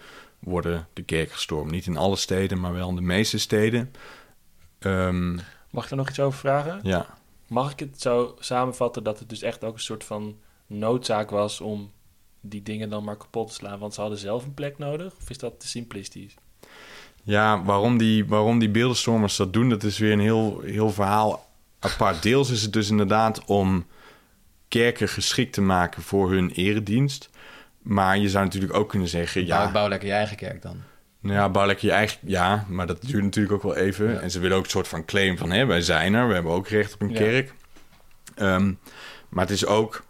worden de kerken gestormd. Niet in alle steden, maar wel in de meeste steden. Ehm, Mag ik er nog iets over vragen? ja, Mag ik het zo samenvatten dat het dus echt ook een soort van noodzaak was om die dingen dan maar kapot te slaan? Want ze hadden zelf een plek nodig? Of is dat te simplistisch? Ja, waarom die, waarom die beeldenstormers dat doen, dat is weer een heel, heel verhaal apart. Deels is het dus inderdaad om kerken geschikt te maken voor hun eredienst. Maar je zou natuurlijk ook kunnen zeggen, Bouw, ja, bouw lekker je eigen kerk dan. nou ja, bouw lekker je eigen... Ja, maar dat duurt natuurlijk ook wel even. Ja. En ze willen ook een soort van claim van, hè, wij zijn er, we hebben ook recht op een Ja. kerk. Ehm, maar het is ook...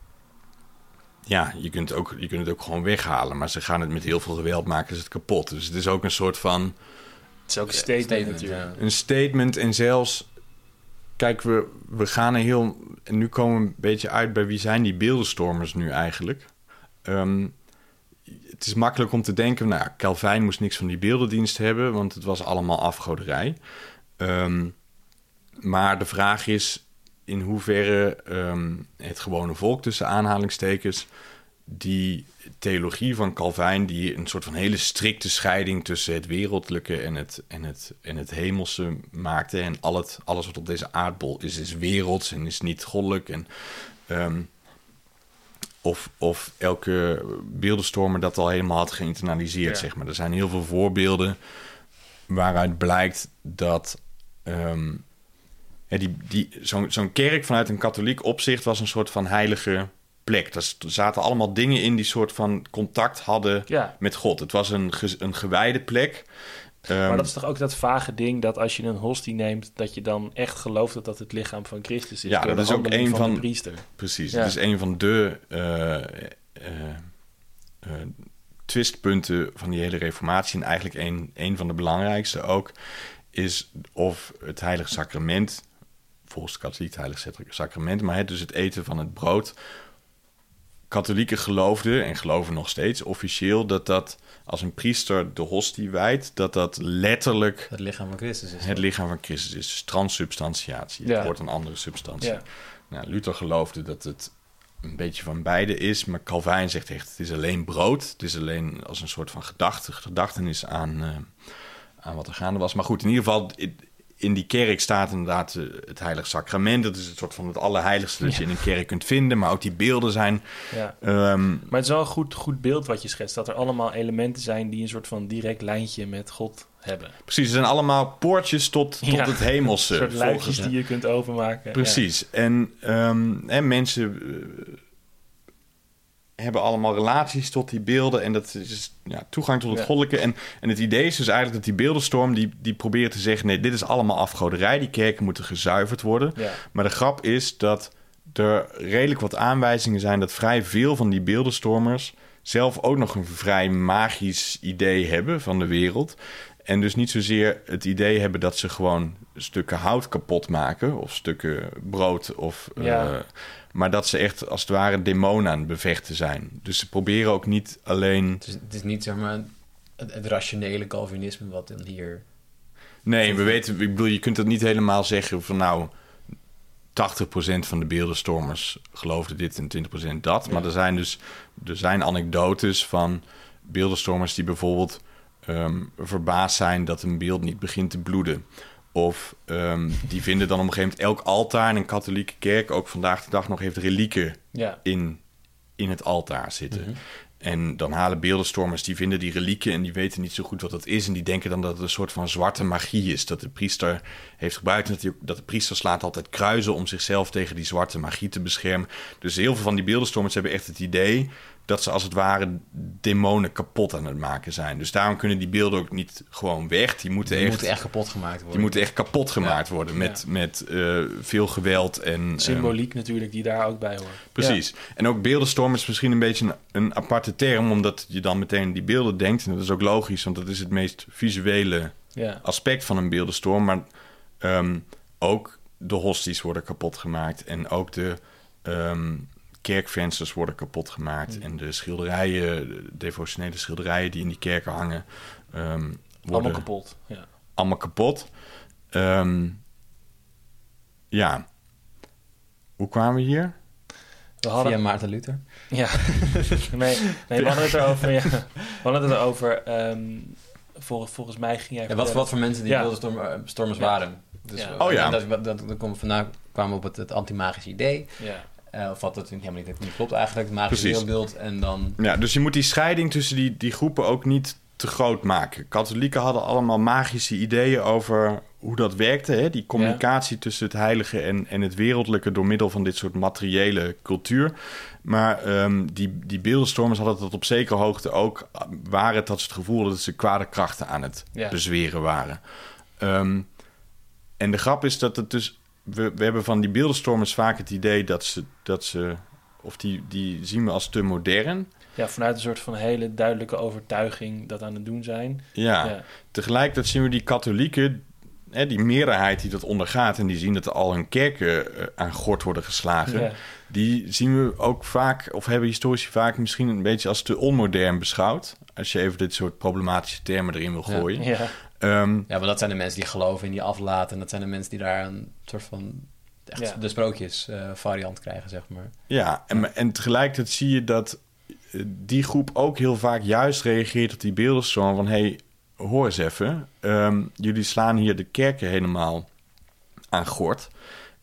Ja, je kunt, ook, je kunt het ook gewoon weghalen. Maar ze gaan het met heel veel geweld maken, ze het kapot. Dus het is ook een soort van... Het is ook een statement, Statement, ja. een statement en zelfs kijk we we gaan er heel en nu komen we een beetje uit bij wie zijn die beeldenstormers nu eigenlijk Ehm, het is makkelijk om te denken nou ja, moest niks van die beeldendienst hebben want het was allemaal afgoderij Ehm, maar de vraag is in hoeverre ehm, het gewone volk tussen aanhalingstekens die theologie van Calvijn, die een soort van hele strikte scheiding tussen het wereldlijke en het, en het, en het hemelse maakte. En al het, alles wat op deze aardbol is, is werelds en is niet goddelijk. En, ehm, of, of elke beeldenstormer dat al helemaal had geïnternaliseerd, Ja. zeg maar. Er zijn heel veel voorbeelden waaruit blijkt dat... ehm, ja, die, die, zo'n zo'n kerk vanuit een katholiek opzicht was een soort van heilige plek. Er zaten allemaal dingen in die soort van contact hadden Ja, met God. Het was een, een gewijde plek. Ehm, maar dat is toch ook dat vage ding dat als je een hostie neemt, dat je dan echt gelooft dat dat het lichaam van Christus is. Ja, dat is ook een van- de priester. Precies. Ja. Het is een van de eh, eh, eh, twistpunten van die hele reformatie. En eigenlijk een, een van de belangrijkste ook... is of het heilige sacrament... volgens de katholiek het heilige sacrament... maar het, dus het eten van het brood... Katholieken geloofden en geloven nog steeds officieel dat dat als een priester de hostie wijdt, dat dat letterlijk Het lichaam van Christus is. het lichaam van Christus is. Dus transsubstantiatie. Ja. Het wordt een andere substantie. Ja. Nou, Luther geloofde dat het een beetje van beide is, maar Calvijn zegt echt: het is alleen brood. Het is alleen als een soort van gedachte, gedachtenis aan, eh, aan wat er gaande was. Maar goed, in ieder geval, in, die kerk staat inderdaad eh, het Heilige Sacrament. Dat is het soort van het allerheiligste dat je in een kerk kunt vinden. Maar ook die beelden zijn. Ja. ehm, Maar het is wel een goed, goed beeld wat je schetst. Dat er allemaal elementen zijn die een soort van direct lijntje met God hebben. precies, het zijn allemaal poortjes tot, tot Ja. het hemelse. [laughs] Een soort luikjes die je kunt openmaken. Precies. En, ehm, en mensen eh, hebben allemaal relaties tot die beelden. En dat is ja, toegang tot het Ja. goddelijke. En, en het idee is dus eigenlijk dat die beeldenstorm... Die, die probeert te zeggen... nee, dit is allemaal afgoderij. Die kerken moeten gezuiverd worden. Ja. Maar de grap is dat er redelijk wat aanwijzingen zijn... dat vrij veel van die beeldenstormers... zelf ook nog een vrij magisch idee hebben van de wereld... En dus niet zozeer het idee hebben dat ze gewoon stukken hout kapot maken... of stukken brood, of, Ja. eh, maar dat ze echt als het ware demonen aan het bevechten zijn. Dus ze proberen ook niet alleen... Het is, het is niet zeg maar het, het rationele Calvinisme wat dan hier... Nee, we weten, ik bedoel, je kunt het niet helemaal zeggen van nou... 80% van de beeldenstormers geloofde dit en 20% dat. Ja. Maar er zijn dus er zijn anekdotes van beeldenstormers die bijvoorbeeld ehm, verbaasd zijn dat een beeld niet begint te bloeden. Of ehm, die vinden dan op een gegeven moment elk altaar in een katholieke kerk ook vandaag de dag nog heeft relieken Ja. in, in het altaar zitten. Mhm. En dan halen beeldenstormers, die vinden die relieken en die weten niet zo goed wat dat is. En die denken dan dat het een soort van zwarte magie is. Dat de priester heeft gebruikt. En dat, die dat de priester slaat altijd kruisen om zichzelf tegen die zwarte magie te beschermen. Dus heel veel van die beeldenstormers hebben echt het idee dat ze als het ware demonen kapot aan het maken zijn. Dus daarom kunnen die beelden ook niet gewoon weg. Die moeten, Die echt, moeten echt kapot gemaakt worden. die moeten echt kapot gemaakt worden met, met eh, veel geweld en... ehm, Symboliek natuurlijk, die daar ook bij hoort. Precies. En ook beeldenstorm is misschien een beetje een, een aparte term, omdat je dan meteen die beelden denkt. En dat is ook logisch, want dat is het meest visuele aspect van een beeldenstorm. Maar ehm, ook de hosties worden kapot gemaakt. En ook de ehm, kerkvensters worden kapot gemaakt. En de schilderijen, de devotionele schilderijen die in die kerken hangen, ehm, worden Allemaal kapot. Ja. allemaal kapot. Ehm, ja. Hoe kwamen we hier? We hadden, Via Maarten Luther. Ja. [laughs] nee, nee, we hadden het erover. Ja. We hadden het erover. ehm, vol- volgens mij ging jij. En wat, wat voor mensen die Ja. beeldenstormers Ja. waren. Dus, Ja. eh, Oh ja. en Dat, dat, dat, we vandaan kwamen we op het, het anti-magische idee. Ja. Eh, of wat dat helemaal niet, niet klopt eigenlijk. Het magische Precies. wereldbeeld. En dan... Ja, dus je moet die scheiding tussen die, die groepen ook niet te groot maken. Katholieken hadden allemaal magische ideeën over hoe dat werkte. Hè? Die communicatie tussen het heilige en, en het wereldlijke door middel van dit soort materiële cultuur. Maar ehm, die, die beeldenstormers hadden dat op zekere hoogte ook. Waren het dat ze het gevoel dat ze kwade krachten aan het Ja. bezweren waren. Ehm, en de grap is dat het dus. We, we hebben van die beeldenstormers vaak het idee dat ze. Dat ze of die, die zien we als te modern. ja, vanuit een soort van hele duidelijke overtuiging dat aan het doen zijn. Ja. Ja. Tegelijkertijd zien we die katholieken, hè, die meerderheid die dat ondergaat en die zien dat er al hun kerken eh, aan gort worden geslagen, Ja. die zien we ook vaak, of hebben historici vaak misschien een beetje als te onmodern beschouwd. Als je even dit soort problematische termen erin wil gooien. Ja. Ehm, Ja, maar dat zijn de mensen die geloven in die aflaten. En dat zijn de mensen die daar een soort van... Echt Ja. de sprookjes eh, variant krijgen, zeg maar. Ja, en, en tegelijkertijd zie je dat eh, die groep ook heel vaak juist reageert op die beeldenstorm van... hey, hoor eens even, ehm, jullie slaan hier de kerken helemaal aan gort.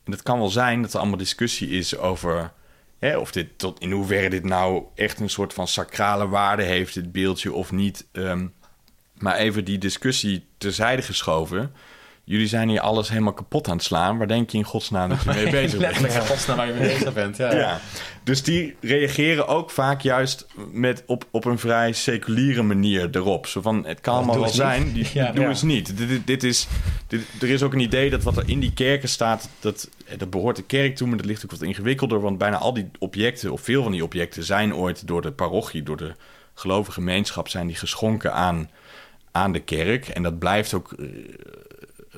En het kan wel zijn dat er allemaal discussie is over... Hè, of dit tot in hoeverre dit nou echt een soort van sacrale waarde heeft, dit beeldje, of niet. Ehm, maar even die discussie terzijde geschoven... Jullie zijn hier alles helemaal kapot aan het slaan. Waar denk je in godsnaam dat je mee [laughs] bezig bent? Letterlijk, godsnaam waar je mee bezig bent. Ja. Ja. Dus die reageren ook vaak juist met op, op een vrij seculiere manier erop. Zo van, het kan allemaal wel zijn, die, [laughs] Ja. doe Ja. eens niet. Dit, dit, dit is, dit, er is ook een idee dat wat er in die kerken staat, dat, eh, dat behoort de kerk toe, maar dat ligt ook wat ingewikkelder. Want bijna al die objecten, of veel van die objecten, zijn ooit door de parochie, door de gelovige gemeenschap, zijn die geschonken aan, aan de kerk. En dat blijft ook... eh,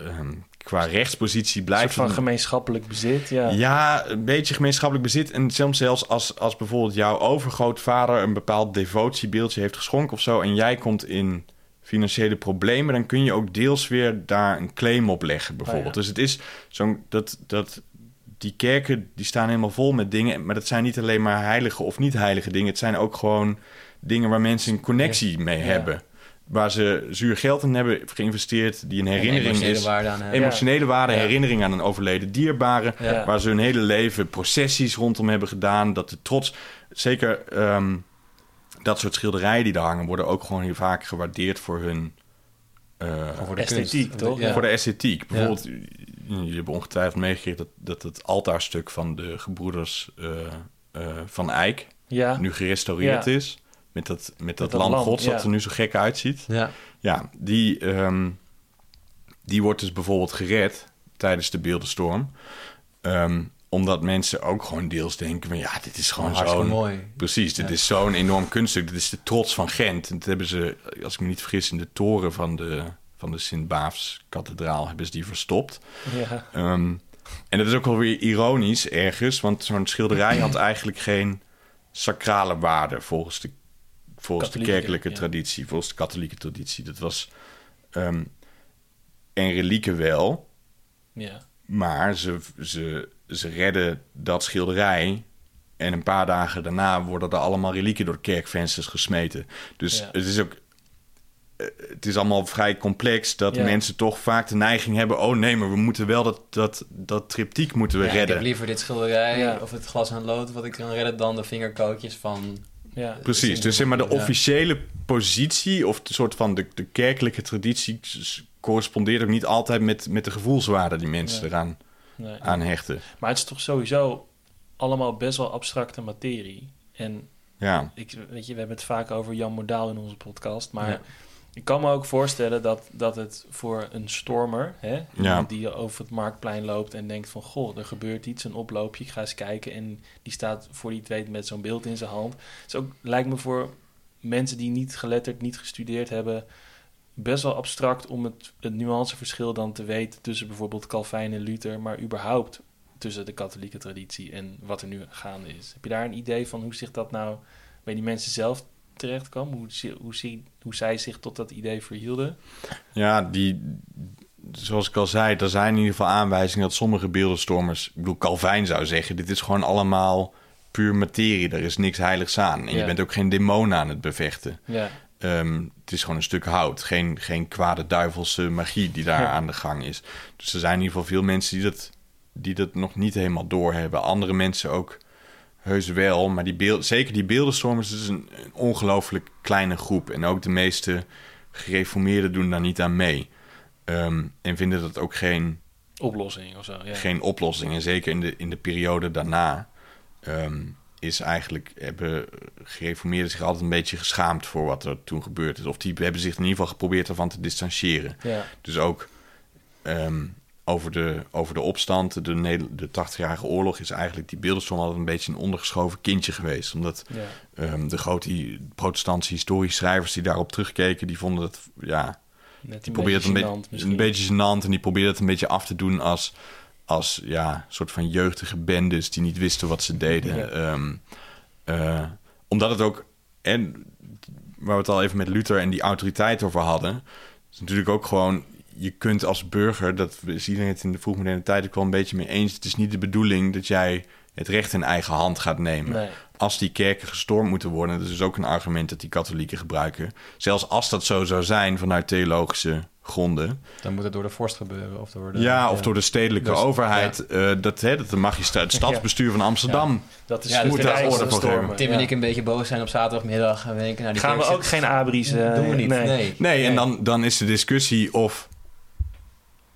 ehm, qua rechtspositie Een blijft soort van gemeenschappelijk bezit. Ja. ja, een beetje gemeenschappelijk bezit. En soms zelfs als, als bijvoorbeeld jouw overgrootvader een bepaald devotiebeeldje heeft geschonken of zo. En jij komt in financiële problemen, dan kun je ook deels weer daar een claim op leggen, bijvoorbeeld. Oh ja. Dus het is zo'n dat, dat die kerken die staan helemaal vol met dingen. Maar dat zijn niet alleen maar heilige of niet heilige dingen. Het zijn ook gewoon dingen waar mensen een connectie mee Ja. hebben. Waar ze zuur geld in hebben geïnvesteerd, die een En herinnering emotionele is waarde aan hebben. emotionele waarde, Ja. herinnering aan een overleden dierbare, Ja. waar ze hun hele leven processies rondom hebben gedaan. Dat de trots, zeker ehm, dat soort schilderijen die daar hangen, worden ook gewoon heel vaak gewaardeerd voor hun. eh, voor de Esthetiek, kunst. toch? Ja. Voor de esthetiek. Bijvoorbeeld, jullie hebben ongetwijfeld meegekregen dat, dat het altaarstuk van de gebroeders eh, eh, van Ja. nu gerestaureerd Ja. is. Met dat, met dat dat lam lam, gods ja. dat er nu zo gek uitziet. Ja. Ja, die, ehm, die wordt dus bijvoorbeeld gered tijdens de beeldenstorm. Ehm, omdat mensen ook gewoon deels denken van ja, dit is gewoon hartstikke zo'n... mooi. Precies, dit Ja. is zo'n enorm kunststuk. Dit is de trots van Gent. En dat hebben ze, als ik me niet vergis, in de toren van de, van de Sint-Baafs-kathedraal hebben ze die verstopt. Ja. Ehm, en dat is ook wel weer ironisch ergens, want zo'n schilderij had [clears throat] eigenlijk geen sacrale waarde volgens de, volgens de kerkelijke ja. traditie, volgens de katholieke traditie. Dat was ehm en relieken wel, ja. maar ze, ze ze redden dat schilderij. En een paar dagen daarna worden er allemaal relieken door kerkvensters gesmeten. Dus Ja. het is ook. eh, Het is allemaal vrij complex dat Ja. mensen toch vaak de neiging hebben: oh nee, maar we moeten wel dat, dat, dat triptiek moeten we Ja, ik redden. heb liever dit schilderij Ja. of het glas en lood wat ik kan redden dan de vingerkootjes van... Ja. Precies, dus zeg maar de officiële positie of de soort van de, de kerkelijke traditie correspondeert ook niet altijd met, met de gevoelswaarde die mensen Nee. eraan Nee. aan hechten. Maar het is toch sowieso allemaal best wel abstracte materie. En Ja, ik, weet je, we hebben het vaak over Jan Modaal in onze podcast. Maar Ja. Ik kan me ook voorstellen dat, dat het voor een stormer, hè, die over het marktplein loopt en denkt van goh, er gebeurt iets, een oploopje, ik ga eens kijken. En die staat voor die weet met zo'n beeld in zijn hand. Het is ook, lijkt me voor mensen die niet geletterd, niet gestudeerd hebben, best wel abstract om het, het nuanceverschil dan te weten tussen bijvoorbeeld Calvijn en Luther, maar überhaupt tussen de katholieke traditie en wat er nu gaande is. Heb je daar een idee van hoe zich dat nou bij die mensen zelf terecht kwam? Hoe, hoe, zie- hoe zij zich tot dat idee verhielden? ja die, zoals ik al zei, er zijn in ieder geval aanwijzingen dat sommige beeldenstormers, ik bedoel, Calvijn zou zeggen, dit is gewoon allemaal puur materie, er is niks heiligs aan. En je bent ook geen demon aan het bevechten. Ja, Ehm, het is gewoon een stuk hout. Geen, geen kwade duivelse magie die daar Ja. aan de gang is. Dus er zijn in ieder geval veel mensen die dat, die dat nog niet helemaal doorhebben. Andere mensen ook heus wel. Maar die beeld, zeker die beeldenstormers is een, een ongelooflijk kleine groep. En ook de meeste gereformeerden doen daar niet aan mee. Ehm, en vinden dat ook geen, oplossing of zo. Ja. geen oplossing. En zeker in de, in de periode daarna ehm, is eigenlijk hebben gereformeerden zich altijd een beetje geschaamd voor wat er toen gebeurd is. Of die hebben zich in ieder geval geprobeerd ervan te distancieren. Ja, Dus ook ehm, over, de, over de opstand, de, de 80-jarige oorlog, is eigenlijk die beeldenstorm altijd een beetje een ondergeschoven kindje geweest. Omdat ja, ehm, de grote protestantse historisch schrijvers die daarop terugkeken, die vonden dat ja, net die probeert het een, misschien. een beetje gênant en die probeert het een beetje af te doen als, als ja, soort van jeugdige bendes die niet wisten wat ze deden. Ja. Ehm, eh, omdat het ook, en waar we het al even met Luther en die autoriteit over hadden, is natuurlijk ook gewoon, je kunt als burger, dat is iedereen het in de vroegmoderne tijd ook wel een beetje mee eens, het is niet de bedoeling dat jij het recht in eigen hand gaat nemen Nee, als die kerken gestormd moeten worden, dat is ook een argument dat die katholieken gebruiken. Zelfs als dat zo zou zijn vanuit theologische gronden. Dan moet het door de vorst gebeuren of door de... ja, of door de stedelijke Dus, overheid. eh, dat, hè, dat de magistraat, het [laughs] stadsbestuur van Amsterdam. dat is Ja, moet daar orde voor hebben. Tim en ik een beetje boos zijn op zaterdagmiddag en denken... Nou, die Gaan we ook zit- geen abris... Doen we niet, nee. nee. Nee, en dan, dan is de discussie of,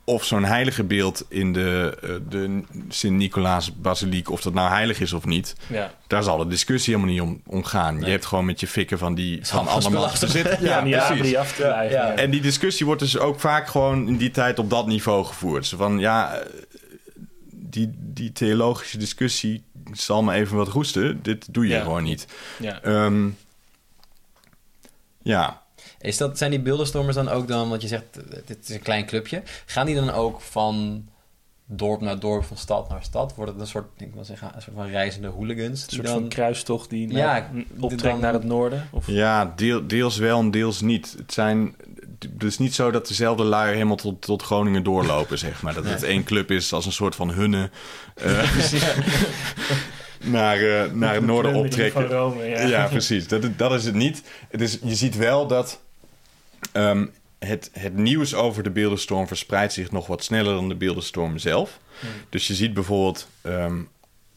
of zo'n heilige beeld in de, eh, de Sint-Nicolaas-basiliek... of dat nou heilig is of niet. Ja. Daar zal de discussie helemaal niet om, om gaan. Nee. Je hebt gewoon met je fikken van die... Van allemaal lastig. bezit. Ja, precies. af te Ja. En die discussie wordt dus ook vaak gewoon in die tijd op dat niveau gevoerd. Zo van ja, eh, die, die theologische discussie zal me even wat roesten. Dit doe je gewoon niet. Ja. Ehm, ja, Is dat, zijn die beeldenstormers dan ook dan, want je zegt, eh, dit is een klein clubje. Gaan die dan ook van dorp naar dorp, van stad naar stad? Wordt het een soort, ik wil zeggen, een soort van reizende hooligans? Een soort dan, van kruistocht die Ja, naar, optrekt dan- naar het noorden. Of, ja deel, deels wel en deels niet. Het zijn het is niet zo dat dezelfde lui helemaal tot, tot Groningen doorlopen, [laughs] zeg maar. Dat het één club is als een soort van hunne eh, [laughs] naar, eh, naar het noorden Van optrekken. Rome, ja. Ja, precies. Dat, dat is het niet. Het is, je ziet wel dat ehm, het, het nieuws over de beeldenstorm verspreidt zich nog wat sneller dan de beeldenstorm zelf. Hmm. Dus je ziet bijvoorbeeld ehm,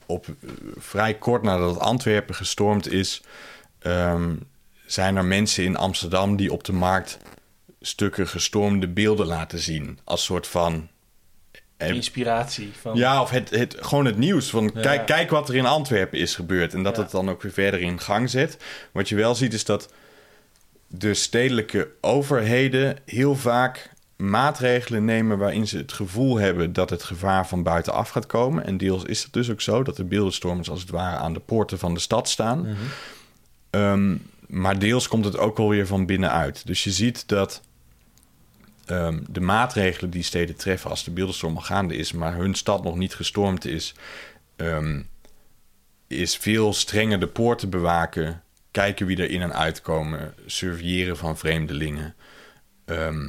op eh, vrij kort nadat Antwerpen gestormd is, ehm, zijn er mensen in Amsterdam die op de markt stukken gestormde beelden laten zien. Als soort van. eh, Inspiratie. Van, ja, of het, het, gewoon het nieuws. Van, Ja. kijk, kijk wat er in Antwerpen is gebeurd. En dat Ja. het dan ook weer verder in gang zet. Wat je wel ziet is dat de stedelijke overheden heel vaak maatregelen nemen waarin ze het gevoel hebben dat het gevaar van buitenaf gaat komen. En deels is het dus ook zo dat de beeldenstormers als het ware aan de poorten van de stad staan. Mhm. Ehm, maar deels komt het ook wel weer van binnenuit. Dus je ziet dat ehm, de maatregelen die steden treffen als de beeldenstorm al gaande is, maar hun stad nog niet gestormd is, ehm, is veel strenger de poorten bewaken, kijken wie er in en uitkomen, surveilleren van vreemdelingen. Ehm,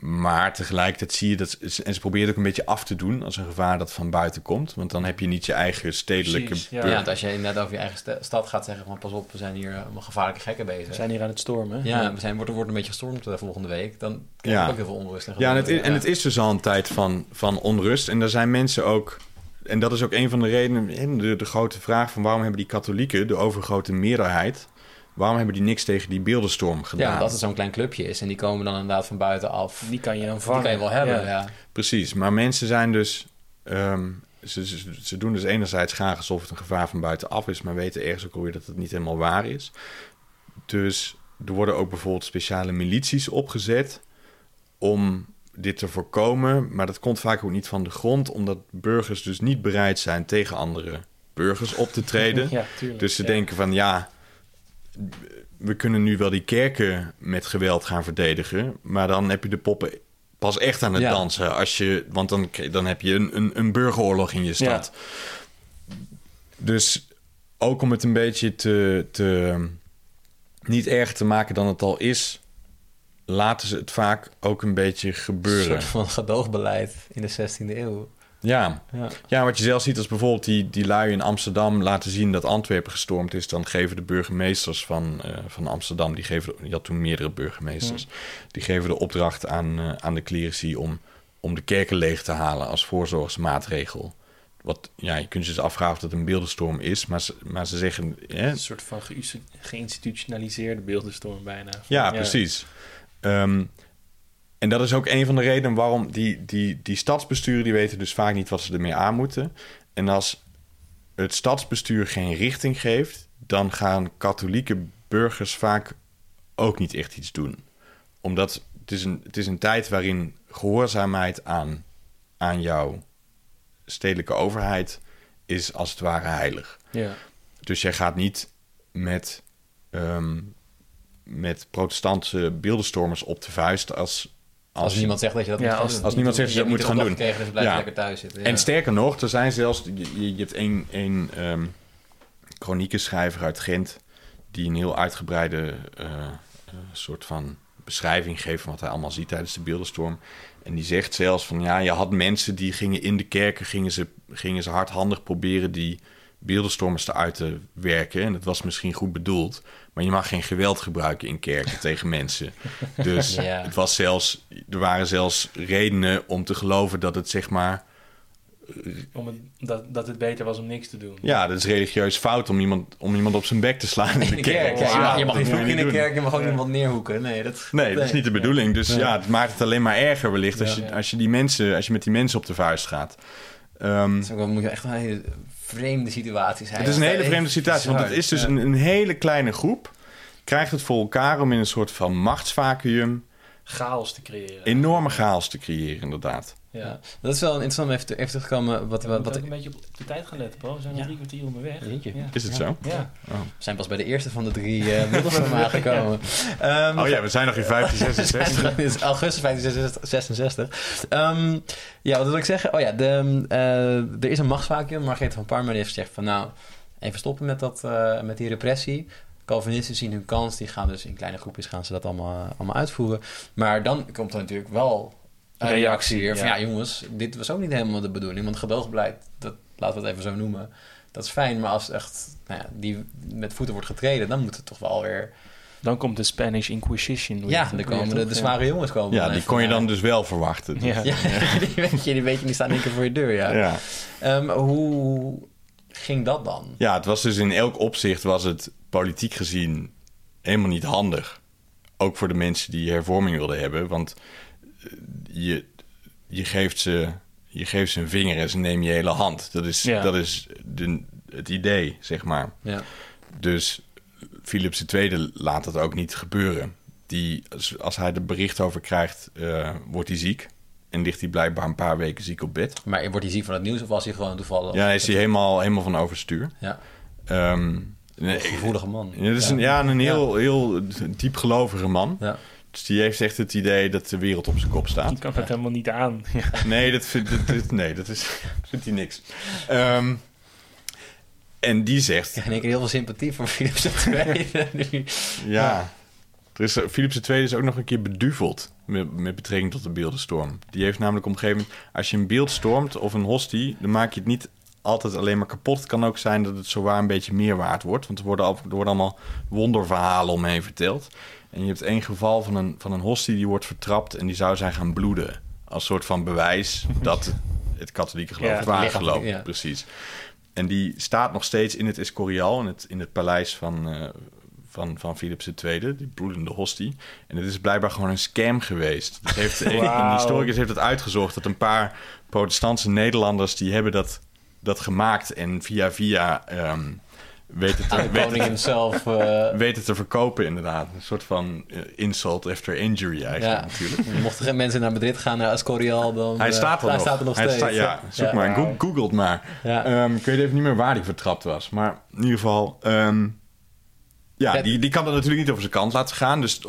maar tegelijkertijd zie je dat... En ze proberen het ook een beetje af te doen als een gevaar dat van buiten komt. Want dan heb je niet je eigen stedelijke... Precies, ja. Want als je inderdaad over je eigen sta- stad gaat zeggen van pas op, we zijn hier allemaal gevaarlijke gekken bezig. We zijn hier aan het stormen. ja, we zijn, wordt, wordt een beetje gestormd de volgende week. Dan krijg je Ja. ook heel veel onrust. En Ja, en het, is, en het is dus al een tijd van, van onrust. En daar zijn mensen ook... En dat is ook een van de redenen... en De, de grote vraag van waarom hebben die katholieken... de overgrote meerderheid... waarom hebben die niks tegen die beeldenstorm gedaan? Ja, omdat het zo'n klein clubje is. En die komen dan inderdaad van buitenaf. Die kan je dan Die vangen. kan je wel hebben, Ja. ja. Precies, maar mensen zijn dus... ehm, ze, ze, ze doen dus enerzijds graag alsof het een gevaar van buitenaf is... maar weten ergens ook alweer dat het niet helemaal waar is. Dus er worden ook bijvoorbeeld speciale milities opgezet... om dit te voorkomen. Maar dat komt vaak ook niet van de grond... omdat burgers dus niet bereid zijn tegen andere burgers op te [laughs] treden. Ja, tuurlijk. Dus ze Ja. denken van ja, we kunnen nu wel die kerken met geweld gaan verdedigen, maar dan heb je de poppen pas echt aan het Ja. dansen. Als je, want dan, dan heb je een, een, een burgeroorlog in je stad. Dus ook om het een beetje te, te niet erger te maken dan het al is, laten ze het vaak ook een beetje Een gebeuren. soort van gedoogbeleid in de 16e eeuw. Ja, Ja. ja, wat je zelf ziet als bijvoorbeeld die, die lui in Amsterdam laten zien dat Antwerpen gestormd is, dan geven de burgemeesters van, eh, van Amsterdam, die geven, je had toen meerdere burgemeesters, die geven de opdracht aan, eh, aan de clerici om, om de kerken leeg te halen als voorzorgsmaatregel. Wat, ja, je kunt je dus afvragen of dat een beeldenstorm is, maar ze, maar ze zeggen, hè, Een soort van ge- geïnstitutionaliseerde beeldenstorm bijna. Ja, precies. Ehm, en dat is ook een van de redenen waarom die, die, die stadsbesturen... die weten dus vaak niet wat ze ermee aan moeten. En als het stadsbestuur geen richting geeft... dan gaan katholieke burgers vaak ook niet echt iets doen. Omdat het is een, het is een tijd waarin gehoorzaamheid aan, aan jouw stedelijke overheid... is als het ware heilig. Ja. Dus jij gaat niet met, ehm, met protestantse beeldenstormers op de vuist als... als, Als niemand zegt dat je dat Ja, moet gaan als- doen. als niemand zegt dat je dat moet gaan doen. Gekregen, dus blijf Ja. lekker thuis zitten. En ja. sterker nog, er zijn zelfs... Je, hebt één, één ehm, chroniekenschrijver uit Gent... die een heel uitgebreide eh, eh, soort van beschrijving geeft... van wat hij allemaal ziet tijdens de beeldenstorm. En die zegt zelfs van... ja, je had mensen die gingen in de kerken... gingen ze, gingen ze hardhandig proberen die beeldenstormers eruit te werken. En dat was misschien goed bedoeld... maar je mag geen geweld gebruiken in kerken [laughs] tegen mensen. Dus Ja. het was zelfs... er waren zelfs redenen om te geloven dat het zeg maar... Om het, dat, dat het beter was om niks te doen. Ja, dat is religieus fout om iemand, om iemand op zijn bek te slaan in de kerk. ja, je mag, je mag dat niet vloeken in de kerk, je mag ook niemand neerhoeken. Nee, dat, Nee, dat is niet de bedoeling. Dus ja, het maakt het alleen maar erger wellicht als, je, als, je die mensen, als je met die mensen op de vuist gaat. Ehm, Dat is ook wel- moet je echt een hele vreemde situatie zijn. het is een hele vreemde situatie, want het is dus een hele kleine groep. Krijgt het voor elkaar om in een soort van machtsvacuum Chaos te creëren. enorme chaos te creëren, inderdaad. Ja. Dat is wel interessant om even, te- even terug te komen. Wat, We wat, moeten wat, ook een beetje op de tijd gaan letten, Paul. We zijn Ja. drie kwartier onderweg. Jeetje. Ja. Is het Ja. zo? Ja. Oh. we zijn pas bij de eerste van de drie uh, middels [laughs] aangekomen. Ehm, oh ja, we zijn nog in 1566. Dit is augustus 1566. Ehm, ja, wat wil ik zeggen? Oh ja, de, eh, er is een machtsvacuum. Margrethe van Parma heeft gezegd van... nou, even stoppen met, dat, eh, met die repressie. Calvinisten zien hun kans. Die gaan dus in kleine groepjes gaan ze dat allemaal, allemaal uitvoeren. Maar dan komt er natuurlijk wel een reactie Reactie, weer van... ja. ja jongens, dit was ook niet helemaal de bedoeling. Want gedoogbeleid, dat, laten we het even zo noemen... dat is fijn. Maar als echt nou ja, die met voeten wordt getreden... dan moet het toch wel weer... Dan komt de Spanish Inquisition. weer- Ja, dan weer komen de, de zware jongens komen. Ja, die kon je dan dus wel verwachten. Dus- Ja. [laughs] ja, die weet je, die weet je, die staan één keer voor je deur, ja. ja. Ehm, hoe ging dat dan? Ja, het was dus in elk opzicht was het politiek gezien helemaal niet handig. Ook voor de mensen die hervorming wilden hebben. Want eh, je, je, geeft ze, je geeft ze een vinger en ze nemen je hele hand. Dat is, Ja. dat is de, het idee, zeg maar. Ja. Dus Philips II laat dat ook niet gebeuren. Die, als, als hij er bericht over krijgt, eh, wordt hij ziek. En ligt hij blijkbaar een paar weken ziek op bed. Maar wordt hij ziek van het nieuws of was hij gewoon toevallig? Ja, is hij helemaal, helemaal van overstuur. Ja, Ehm, een gevoelige man. Ja, dat is een, ja, een heel, heel diepgelovige man. Ja. Dus die heeft echt het idee dat de wereld op zijn kop Die staat. kan het helemaal niet aan. [laughs] Ja. Nee, dat, vindt, dat, dat- nee, dat is, [laughs] vindt hij niks. Ehm, en die zegt, Ik heb in één keer heel veel sympathie voor Philips II. [laughs] Ja, Er is, Philips II is ook nog een keer beduveld met, met betrekking tot de beeldenstorm. Die heeft namelijk op een gegeven moment... Als je een beeld stormt of een hostie... dan maak je het niet altijd alleen maar kapot. Het kan ook zijn dat het zowaar een beetje meer waard wordt. Want er worden, al, er worden allemaal wonderverhalen omheen verteld. En je hebt één geval van een, van een hostie die wordt vertrapt... en die zou zijn gaan bloeden. Als soort van bewijs dat het katholieke geloof Ja, het waar geloof. ja. Precies. En die staat nog steeds in het Escorial, in het, in het paleis van, eh, van, van Philips II, die bloedende hostie. En het is blijkbaar gewoon een scam geweest. Dus heeft, [laughs] een, historicus heeft het uitgezocht dat een paar protestantse Nederlanders... die hebben dat, dat gemaakt en via via ehm, weten, te, himself. eh, [laughs] weten te verkopen inderdaad. Een soort van eh, insult after injury eigenlijk Ja. natuurlijk. [laughs] mochten geen mensen naar Madrid gaan, naar Escorial, dan... Hij eh, staat er hij nog. staat er nog Hij steeds. sta- ja, zoek Ja. maar. Go- Google het maar. Ja. Ehm, ik weet even niet meer waar die vertrapt was. Maar in ieder geval... ehm, ja, die, die kan dat natuurlijk niet over zijn kant laten gaan. Dus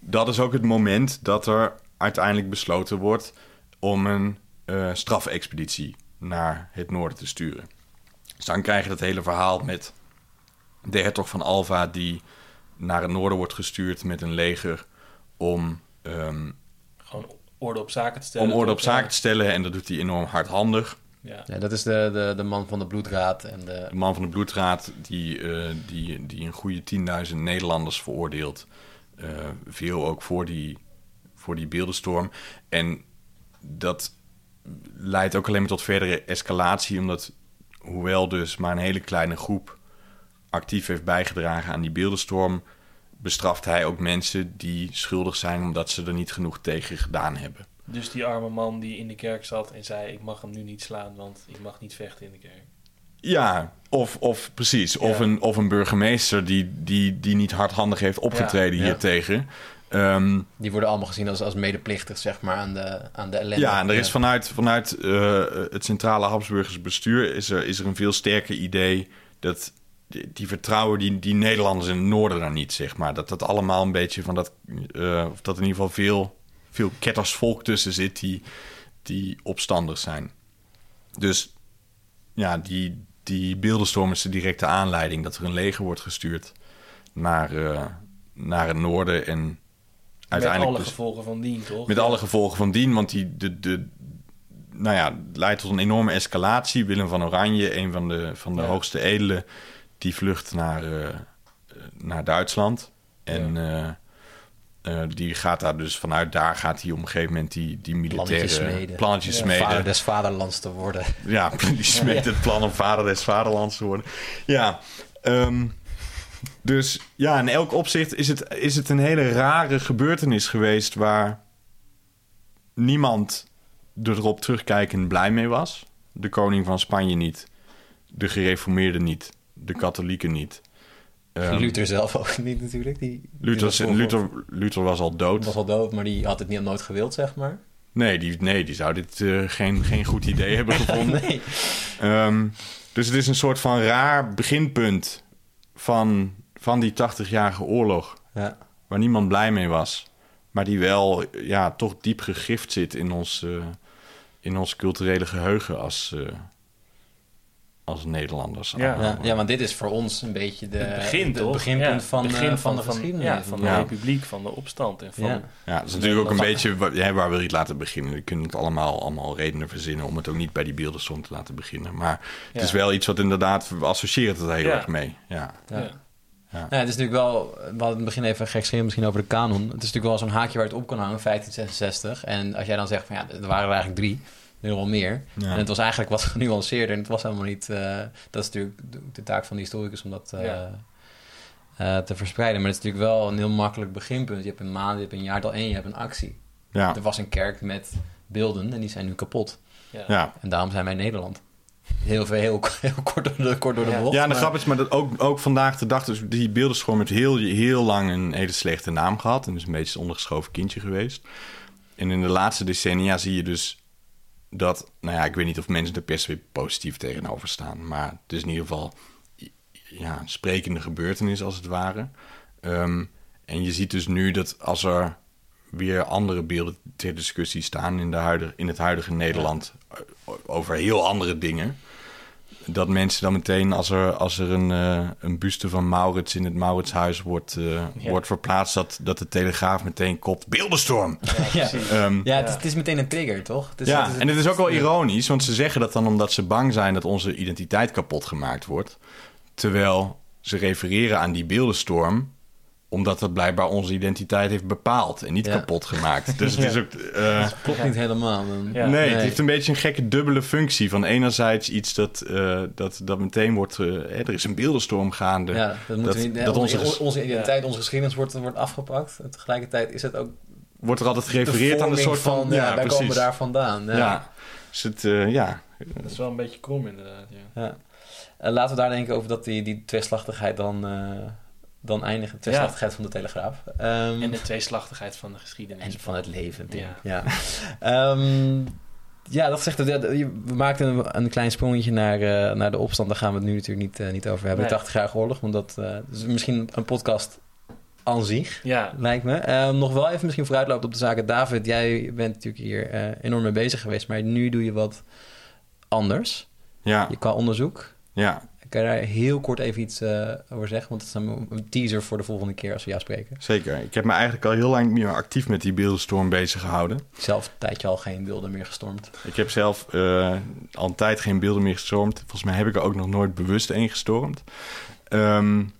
dat is ook het moment dat er uiteindelijk besloten wordt... om een eh, strafexpeditie naar het noorden te sturen. Dus dan krijg je dat hele verhaal met de hertog van Alva... die naar het noorden wordt gestuurd met een leger... om ehm, Gewoon orde op zaken te stellen. om orde op zaken te stellen. En dat doet hij enorm hardhandig. Ja. Ja, dat is de, de, de man van de bloedraad en de... De man van de bloedraad die, eh, die, die een goede 10.000 Nederlanders veroordeelt. Eh, veel ook voor die, voor die beeldenstorm. En dat leidt ook alleen maar tot verdere escalatie. Omdat, hoewel dus maar een hele kleine groep actief heeft bijgedragen aan die beeldenstorm... bestraft hij ook mensen die schuldig zijn omdat ze er niet genoeg tegen gedaan hebben. Dus die arme man die in de kerk zat en zei: Ik mag hem nu niet slaan, want ik mag niet vechten in de kerk. Ja, of, of precies. Of, een, of een burgemeester die, die, die niet hardhandig heeft opgetreden Ja. hiertegen. Ehm, Die worden allemaal gezien als, als medeplichtig, zeg maar, aan de, aan de ellende. ja, en er is vanuit, vanuit eh, het centrale Habsburgers bestuur... Is er, is er een veel sterker idee dat die, die vertrouwen die, die Nederlanders in het noorden daar niet, zeg maar. Dat dat allemaal een beetje van dat... eh, of dat in ieder geval veel, veel kettersvolk tussen zit die, die opstandig zijn. Dus ja, die, die beeldenstorm is de directe aanleiding dat er een leger wordt gestuurd naar, eh, naar het noorden. En uiteindelijk Met alle dus- gevolgen van dien, toch? met alle gevolgen van dien, want die de, de, nou ja, leidt tot een enorme escalatie. Willem van Oranje, een van de, van de Ja. hoogste edelen, die vlucht naar, eh, naar Duitsland. En eh, eh, die gaat daar dus vanuit daar gaat hij op een gegeven moment die, die militaire Plannetjes smeden. plannetjes Ja. smeden. Vader des vaderlands te worden. [laughs] Ja, die smeet het plan om vader des vaderlands te worden. Ja, ehm, dus ja, in elk opzicht is het, is het een hele rare gebeurtenis geweest... waar niemand erop terugkijkend blij mee was. De koning van Spanje niet. De gereformeerden niet. De katholieken niet. Ehm, Luther zelf ook [laughs] niet natuurlijk. Die, die Luther, was Luther, Luther was al dood. was al dood, maar die had het niet, nooit gewild, zeg maar. Nee, die, nee, die zou dit eh, geen, geen goed idee [laughs] hebben gevonden. Nee. Ehm, dus het is een soort van raar beginpunt van, van die 80-jarige oorlog. Ja. Waar niemand blij mee was. Maar die wel ja, toch diep gegrift zit in ons, eh, in ons culturele geheugen als, eh, als Nederlanders. Ja. Ja, ja, want dit is voor ons een beetje de, het begin, de beginpunt Ja, van, begin eh, van, de geschiedenis. Ja, van de Ja. republiek, van de opstand. En van, Ja. Ja, het is natuurlijk ook een Van- beetje... waar wil je het laten beginnen? We kunnen het allemaal, allemaal redenen verzinnen... om het ook niet bij die beeldensom te laten beginnen. Maar het Ja. is wel iets wat inderdaad... We associëren het er heel Ja. erg mee. Ja. Ja. Ja. Ja, het is natuurlijk wel, we hadden in het begin even gek schreeuwen misschien over de kanon. Het is natuurlijk wel zo'n haakje waar het op kan hangen, 1566. En als jij dan zegt van ja, er waren er eigenlijk drie, wel meer. Ja. En het was eigenlijk wat [laughs] genuanceerder en het was helemaal niet, eh, dat is natuurlijk de, taak van de historicus om dat eh, Ja. eh, te verspreiden. Maar het is natuurlijk wel een heel makkelijk beginpunt. Je hebt een maand, je hebt een jaartal en je hebt een actie. Ja. Er was een kerk met beelden en die zijn nu kapot. Ja. ja. En daarom zijn wij in Nederland. Heel, veel, heel, [laughs] heel kort door de, kort door de Ja. bocht. Ja, en de maar- grap is, maar dat ook, ook vandaag de dag, dus die beeldenstorm heeft heel, heel lang een hele slechte naam gehad. En is een beetje een ondergeschoven kindje geweest. En in de laatste decennia zie je dus dat, nou ja, ik weet niet of mensen er per se positief tegenover staan. Maar het is in ieder geval ja, een sprekende gebeurtenis als het ware. Ehm, en je ziet dus nu dat als er weer andere beelden ter discussie staan in, de huidige, in het huidige Nederland eh, over heel andere dingen. Dat mensen dan meteen, als er, als er een, uh, een buste van Maurits in het Mauritshuis wordt, uh, ja. wordt verplaatst, dat, dat de Telegraaf meteen kopt beeldenstorm. Ja, ja. Um, ja het, is, het, is, meteen een trigger, toch? Het is, ja, het is, en het is ook wel ironisch, want ze zeggen dat dan omdat ze bang zijn dat onze identiteit kapot gemaakt wordt. Terwijl ze refereren aan die beeldenstorm omdat dat blijkbaar onze identiteit heeft bepaald en niet kapot gemaakt. [laughs] Dus het is ook. Uh, dat klopt niet helemaal. Nee, nee, het heeft een beetje een gekke dubbele functie. Van enerzijds iets dat, uh, dat, dat meteen wordt. Uh, er is een beeldenstorm gaande. Ja, dat, dat, we, dat onze, onze identiteit, onze geschiedenis wordt, wordt afgepakt. En tegelijkertijd is het ook. Wordt er altijd gerefereerd aan een soort van. van ja, wij komen daar vandaan. Ja, ja. Dus het, ja. Dat is wel een beetje krom, inderdaad. Ja. ja. laten we daar denken over dat die, die tweeslachtigheid dan dan eindigen. De tweeslachtigheid van de Telegraaf. Um, en de tweeslachtigheid van de geschiedenis. En van het leven. Ja. Ja. um, ja, dat zegt We maakten een, een klein sprongetje naar, uh, naar de opstand. Daar gaan we het nu natuurlijk niet, uh, niet over hebben. Nee. De 80 oorlog. Want dat uh, is misschien een podcast aan zich, ja. lijkt me. Um, nog wel even misschien vooruitlopen op de zaken. David, jij bent natuurlijk hier enorm mee bezig geweest. Maar nu doe je wat anders. Ja. Je qua onderzoek. Ja, kan je daar heel kort even iets uh, over zeggen? Want het is een, teaser voor de volgende keer als we jou spreken. Zeker. Ik heb me eigenlijk al heel lang niet meer actief met die beeldenstorm bezig gehouden. Zelf een tijdje al geen beelden meer gestormd. Ik heb zelf uh, al een tijd geen beelden meer gestormd. Volgens mij heb ik er ook nog nooit bewust één gestormd. Um,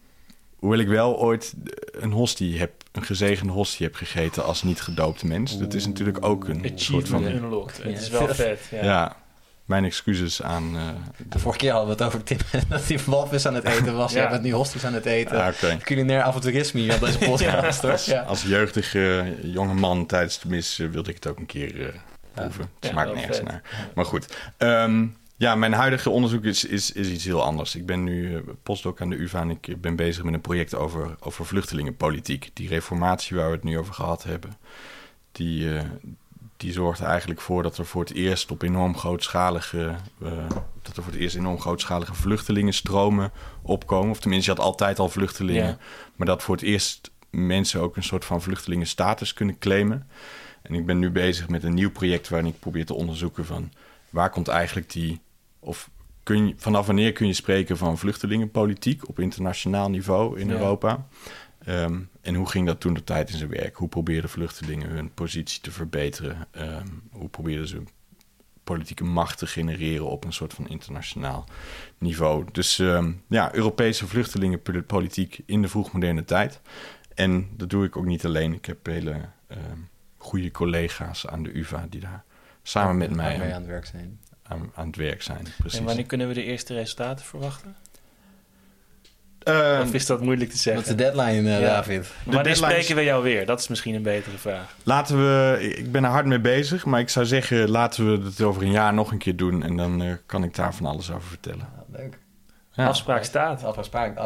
hoewel ik wel ooit een hostie heb, een gezegende hostie heb gegeten als niet gedoopte mens. Dat is natuurlijk ook een soort van... Unlocked. Het is wel vet, ja. ja mijn excuses aan... Uh, de... Vorige keer hadden we het over Tim, [laughs] dat hij walvis aan het eten was. ja. Jij bent nu hosties aan het eten. Ah, okay. Culinair avonturisme hier op deze [laughs] podcast. ja. Als, ja. als jeugdige jonge man tijdens de mis uh, wilde ik het ook een keer uh, proeven. Het smaakt nergens naar. Maar goed. Um, ja, mijn huidige onderzoek is, is, is iets heel anders. Ik ben nu postdoc aan de UvA en ik ben bezig met een project over, over vluchtelingenpolitiek. Die reformatie waar we het nu over gehad hebben, die, die zorgt er eigenlijk voor dat er voor het eerst op enorm grootschalige, uh, dat er voor het eerst enorm grootschalige vluchtelingenstromen opkomen. Of tenminste, je had altijd al vluchtelingen, maar dat voor het eerst mensen ook een soort van vluchtelingenstatus kunnen claimen. En ik ben nu bezig met een nieuw project waarin ik probeer te onderzoeken van waar komt eigenlijk die, of kun je, vanaf wanneer kun je spreken van vluchtelingenpolitiek op internationaal niveau in Europa? Um, en hoe ging dat toen de tijd in zijn werk? Hoe probeerden vluchtelingen hun positie te verbeteren? Um, hoe probeerden ze politieke macht te genereren op een soort van internationaal niveau? Dus um, ja, Europese vluchtelingenpolitiek in de vroegmoderne tijd. En dat doe ik ook niet alleen. Ik heb hele goede collega's aan de UvA die daar samen met mij aan, aan, het werk zijn. Aan, aan het werk zijn. Precies. En wanneer kunnen we de eerste resultaten verwachten? Uh, of is dat moeilijk te zeggen? Wat is de deadline, uh, ja. David? De Wanneer spreken we jou weer? Dat is misschien een betere vraag. Laten we... Ik ben er hard mee bezig, maar ik zou zeggen... laten we het over een jaar nog een keer doen... en dan uh, kan ik daar van alles over vertellen. Ja, leuk. Ja. Afspraak staat. Afspraak,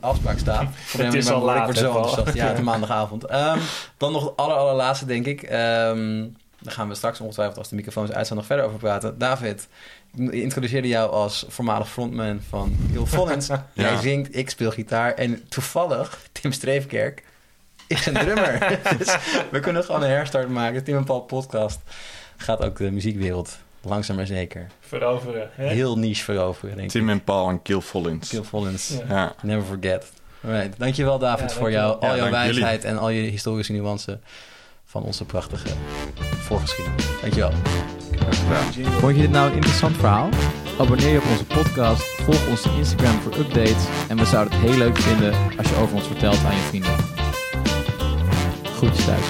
afspraak staat. [laughs] het is al laat. Ja, het maandagavond. Um, dan nog het aller, allerlaatste, denk ik. Um, daar gaan we straks ongetwijfeld als de microfoons uit zijn nog verder over praten. David, ik introduceerde jou als voormalig frontman van Hill Collins. [laughs] ja. Jij zingt, ik speel gitaar. En toevallig, Tim Streefkerk is een drummer. [laughs] dus we kunnen gewoon een herstart maken. Tim en Paul podcast gaat ook de muziekwereld langzaam maar zeker veroveren. Hè? Heel niche veroveren, denk Tim en Paul en Kill Follins. Kill Follins. Ja. Never forget. Right. Dankjewel David voor jou, al jouw wijsheid en al je historische nuances van onze prachtige voorgeschiedenis. Dankjewel. Vond je dit nou een interessant verhaal? Abonneer je op onze podcast, volg onze Instagram voor updates en we zouden het heel leuk vinden als je over ons vertelt aan je vrienden. Groetjes thuis.